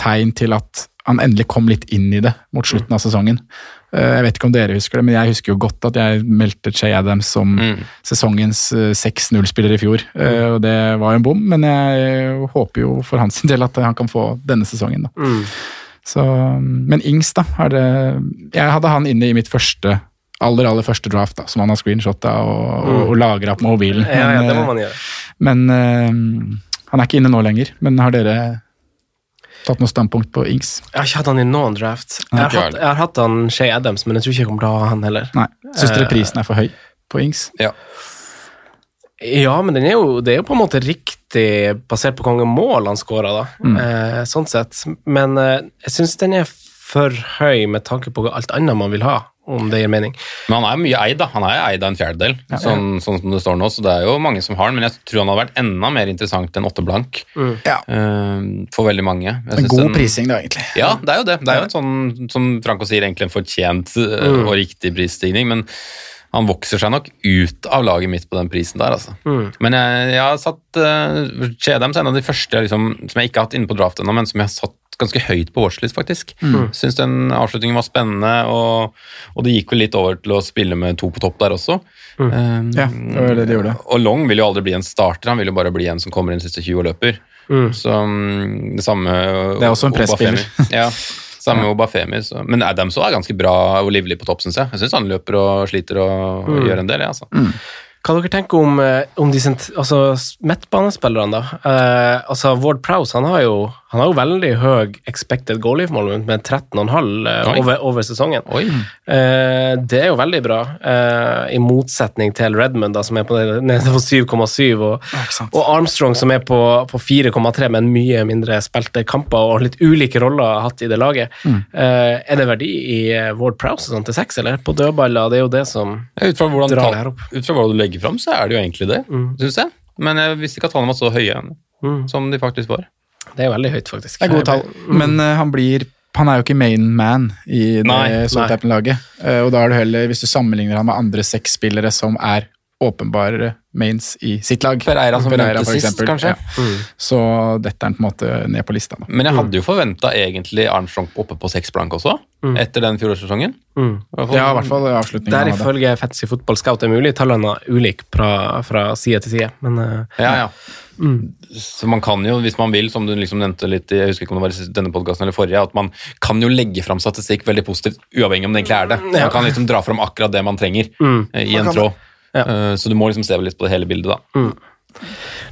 tegn til at han endelig kom litt inn i det mot slutten av sesongen. Eh, Jeg vet ikke om dere husker det, men jeg husker jo godt at jeg meldte Che Adams som sesongens eh, 6-0-spiller i fjor. Eh, Og det var jo en bom, men jeg håper jo for hans del at han kan få denne sesongen. da. Så, men Ings, da. Det, jeg hadde han inne i mitt første aller aller første draft, da, som han har screenshotta og, og, og lagra på mobilen. Ja, ja, det må eh, man gjøre. men uh, han er ikke inne nå lenger. Men har dere tatt noe standpunkt på Ings? Jeg har ikke hatt han i noen draft. Jeg har, hatt, jeg har hatt han Shay Adams, men jeg tror ikke jeg kommer til å ha han heller. Nei. Syns dere Eh, prisen er for høy på Ings? Ja. Ja, men den er jo, det er jo på en måte riktig basert på hvor mange mål han skåra, da. Eh, sånn sett. Men eh, jeg syns den er for høy med tanke på alt annet man vil ha om det gir mening. Men han er mye eid, da. Han er eid av en fjerdedel, sånn, sånn som det står nå. Så det er jo mange som har den, men jeg tror han hadde vært enda mer interessant enn åtte blank. Ja. eh, for veldig mange. Jeg En god den- prising, da, egentlig. Ja, det er jo det. Det er jo en sånn, som Franco sier, egentlig en fortjent eh, Mm. og riktig prisstigning, men han vokser seg nok ut av laget mitt på den prisen der, altså. Mm. Men jeg, jeg har satt uh, Chedams er en av de første liksom, som jeg ikke har hatt inne på draft ennå, men som jeg har satt ganske høyt på watchlist, faktisk. Mm. Syns den avslutningen var spennende, og, og det gikk vel litt over til å spille med to på topp der også. Mm. Um, Ja, det var det de gjorde. Og Long vil jo aldri bli en starter, han vil jo bare bli en som kommer inn siste 20 og løper. Mm. Så um, det samme Det er også en presspiller. Ja, samme Obafemi. Så. Men Adams også er ganske bra og livlig på topp, syns jeg. Jeg syns han løper og sliter og, og Mm. gjør en del, jeg, altså. Hva dere tenker om, eh, om de sent, altså, midtbanespillerne, da? Eh, altså, Ward Prowse han har, jo, han har jo veldig høy expected goal involvement med 13,5 eh, over, over sesongen. Eh, det er jo veldig bra, eh, i motsetning til Redmond, da, som er på, nede på 7,7, og, og Armstrong, som er på, på 4,3, men mye mindre spilte kamper og litt ulike roller hatt i det laget. Mm. Eh, er det verdi i eh, Ward Prowse sånn, til seks, eller? På dødballer, det er jo det som Ja, drar tall- det her opp. ut fra hva du legger fram, så er det jo egentlig det, Mm. syns jeg. Men jeg visste ikke at tallene var så høye Mm. som de faktisk var. Det er veldig høyt, faktisk. Det er gode tall, men uh, han blir han er jo ikke main man i det Southampton-laget. Eh, og da er det heller, hvis du sammenligner han med andre seks spillere som er åpenbare mains i sitt lag Pereira som Pereira, for sist, eksempel. kanskje. Mm. Så detter han på en måte ned på lista. Da. Men jeg hadde jo forventa egentlig Armstrong oppe på seks blank også, etter den fjorårssesongen. Mm. Ja, i hvert fall avslutningen. Der ifølge Fantasy Football Scout er mulig. Tallene er ulike fra, fra side til side, men ja, Ja, ja. Så man kan jo, hvis man vil, som du liksom nevnte litt i jeg husker ikke om det var i denne podcasten eller forrige, at man kan jo legge fram statistikk veldig positivt, uavhengig om det egentlig er det. Man kan liksom dra fram akkurat det man trenger Mm. eh, i en tråd. Ja. Eh, Så du må liksom se litt på det hele bildet, da.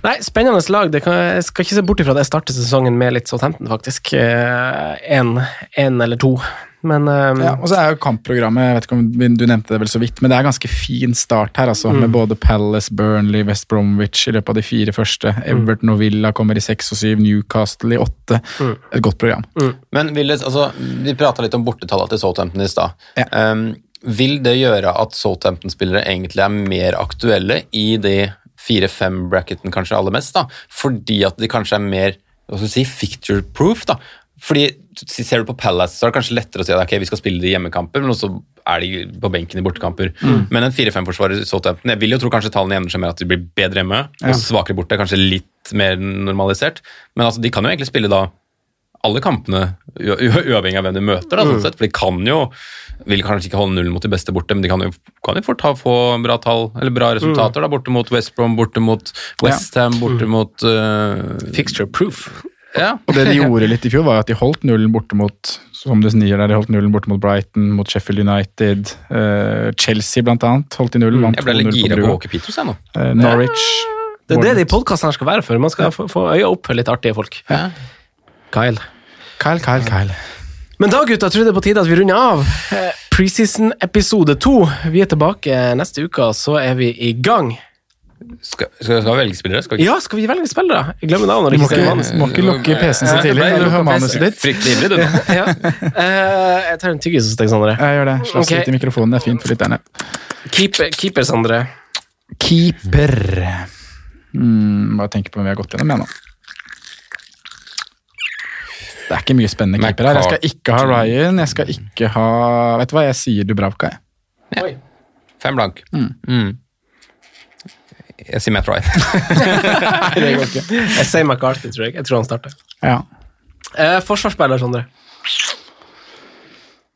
Nei, spennende lag. Det kan, jeg skal ikke se bort ifra at jeg starter sesongen med litt Southampton, faktisk. Én eller to. Men um, Ja, og så er jo kampprogrammet jeg vet ikke om Du nevnte det vel så vidt, men det er ganske fin start her. altså, Med både Palace, Burnley, West Bromwich i løpet av de fire første. Everton og Villa kommer i seks og syv, Newcastle i åtte. Et godt program. Men vil det, altså, Vi prata litt om bortetallene til Southampton i stad. Ja. Um, vil det gjøre at Southampton-spillere egentlig er mer aktuelle i de fire-fem-bracketen kanskje aller mest? da? Fordi at de kanskje er mer hva skal si, ficture-proof? da? Fordi Ser du på Palace, så er det kanskje lettere å si at okay, vi skal spille de hjemmekamper, men også er de på benken i bortekamper. Men en 4-5-forsvarer i Southampton Jeg vil jo tro kanskje tallene jevner seg mer at de blir bedre hjemme og svakere borte, kanskje litt mer normalisert. Men altså, de kan jo egentlig spille da alle kampene, uavhengig av hvem de møter. Da, sånn sett, for de kan jo vil kanskje ikke holde nullen mot de beste borte, men de kan jo, kan jo fort ha, få bra tall, eller bra resultater. da, Borte mot West Brom, borte mot Westham, borte mot uh, fixture proof. Ja. Og det de gjorde litt i fjor, var at de holdt nullen borte mot som det snier der, de holdt nullen borte mot Brighton, mot Sheffield United. Uh, Chelsea blant annet holdt de nullen. vant Jeg ble litt 2-0 på gira på. Walker Peters, jeg nå. Uh, Norwich. Det er det de podkastene skal være for. Man skal få, få øye opp for litt artige folk. Ja. Kyle. Kyle, Kyle, Kyle. Men da, gutta, tror jeg det er på tide at vi runder av. Eh, Preseason-episode to. Vi er tilbake neste uke, og så er vi i gang. Skal, skal, skal vi velge spillere? Skal vi? Ja, skal vi velge spillere? Jeg glemmer navnet. Du må ikke ikke, må ikke lukke PC-en så tidlig når du hører manuset ditt. Fryktelig ivrig, du nå. ja. uh, jeg tar en tyggis hos deg, Sondre. Jeg gjør det. Slags okay. litt i mikrofonen, det er fint for lytterne. Keeper, keeper Sondre. Keeper. Mm, bare tenke på hvem vi har gått gjennom, jeg nå. Det er ikke mye spennende keeper her. Jeg skal ikke ha Ryan, jeg skal ikke ha Vet du hva, jeg sier Dubravka, jeg. Oi. Fem blank. Mm. Mm. Jeg sier Matt Ryan. Det går ikke. Jeg sier McCarthy, tror jeg. Jeg tror han starter. Ja. Eh, forsvarsspiller, Sondre.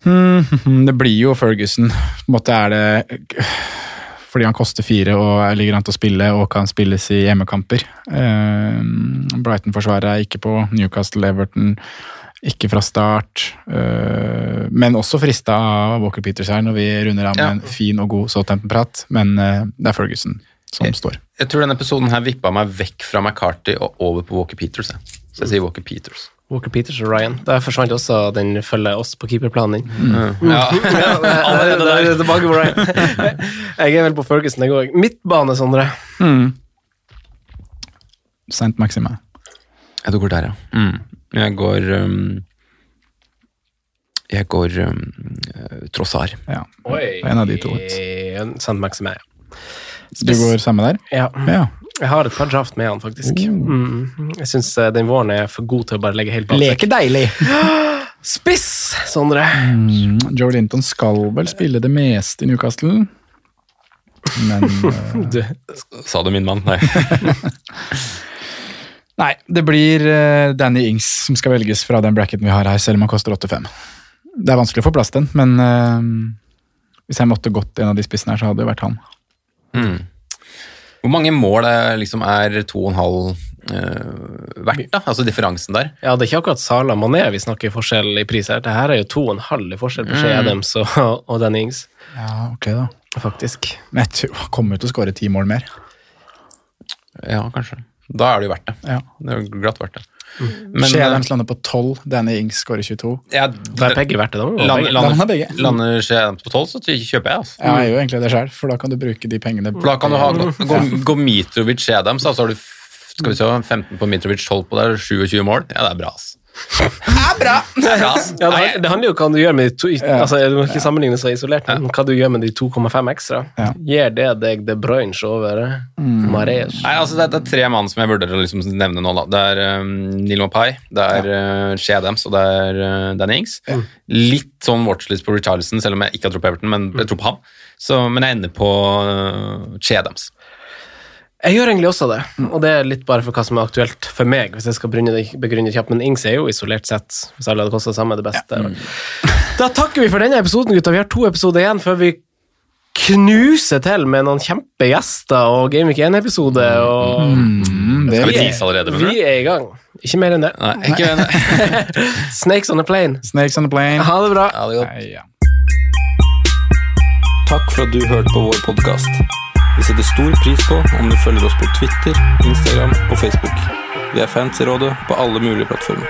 Mm, Det blir jo Ferguson. På en måte er det fordi han koster fire og ligger an til å spille og kan spilles i hjemmekamper. Eh, Brighton-forsvaret er ikke på. Newcastle, Everton ikke fra start. Eh, men også frista av Walker Peters her når vi runder av med Ja. en fin og god Southampton-prat. Men eh, det er Ferguson som står. Jeg tror denne episoden her vippa meg vekk fra McCarty og over på Walker Peters. Jeg. Så jeg sier Walker Peters. Walker Peters og Ryan. Der forsvant også den følger oss på keeperplanen din. Ja. Allerede der. Tilbake på Ryan. Jeg er vel på Ferguson, jeg òg. Midtbane, Sondre. Mm. Saint Maxime. Jeg du går der, ja. Mm. Jeg går um, Jeg går um, Trossar. Ja. Oi. En av de to. Saint Maxime, Maximé. Du går samme der? Ja. Ja. Jeg har et par draft med han, faktisk. Mm. Jeg syns den våren er for god til å bare legge helt bak. Leke deilig! Spiss, Sondre! Mm, Joe Linton skal vel spille det meste i Newcastle. Men uh... Du. Sa du min mann? Nei. Nei, det blir eh, Danny Ings som skal velges fra den bracketen vi har her, selv om han koster 85. Det er vanskelig å få plass til den, men uh, hvis jeg måtte gått en av de spissene her, så hadde det vært han. Mm. Hvor mange mål er, liksom, er to og en halv eh, verdt, da? Altså differansen der? Ja, det er ikke akkurat Sala Mané vi snakker forskjell i pris her. Det her er jo to og en halv i forskjell på Shea Mm. Adams og, og Danny Ings, Ja, ok da. faktisk. Men jeg tror han kommer til å skåre ti mål mer. Ja, kanskje. Da er det jo verdt det. Ja. Det er jo glatt verdt det. Men, Men Shea eh, lander på 12, Danny Ings skårer 22. ja, Da er begge verdt det, da. Lander, Lander lander, begge. lander Shea på tolv, så kjøper jeg. altså. Ja, jeg gjør jo egentlig det sjøl, for da kan du bruke de pengene For da kan du ha gå, gå Mitrovic Shea så har du skal vi se, 15 på Mitrovic, 12 på der, 27 mål. Ja, det er bra, ass. Er bra! Det er bra. Ja, det, det handler jo om hva du gjør med de to altså, Du må ikke Ja. sammenligne så isolert, men hva du gjør med de 2,5 ekstra. Ja. Gir det deg De Bruyne over mm. Mahrez? Nei, altså det, er- det er tre mann som jeg vurderer å liksom nevne nå. Da. Det er um, Neil Mapai, det er uh, Shea Adams og det er uh, Danny Ings. Litt sånn watchlist på Richarlison, selv om jeg ikke har tro på Everton, men jeg tror på han. Så, men jeg ender på uh, Shea Adams. Jeg gjør egentlig også det, og det er litt bare for hva som er aktuelt for meg. hvis jeg skal begrunne det, kjapt, Men Ings er jo isolert sett, hvis alle hadde kosta det samme, det beste. Da takker vi for denne episoden, gutta. Vi har to episoder igjen før vi knuser til med noen kjempegjester og Game Week 1-episode. og Mm, Skal vi vi er- allerede? Vi er i gang. Ikke mer enn det. Nei, ikke Snakes on a plane. Snakes on a plane. Ha det bra. Ha det. Nei, ja. Takk for at du hørte på vår podkast. Vi setter stor pris på om du følger oss på Twitter, Instagram og Facebook. Vi er fans i rådet på alle mulige plattformer.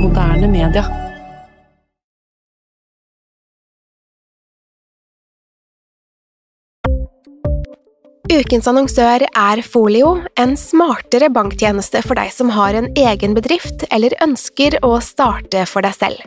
Moderne media. Ukens annonsør er Folio, en smartere banktjeneste for deg som har en egen bedrift eller ønsker å starte for deg selv.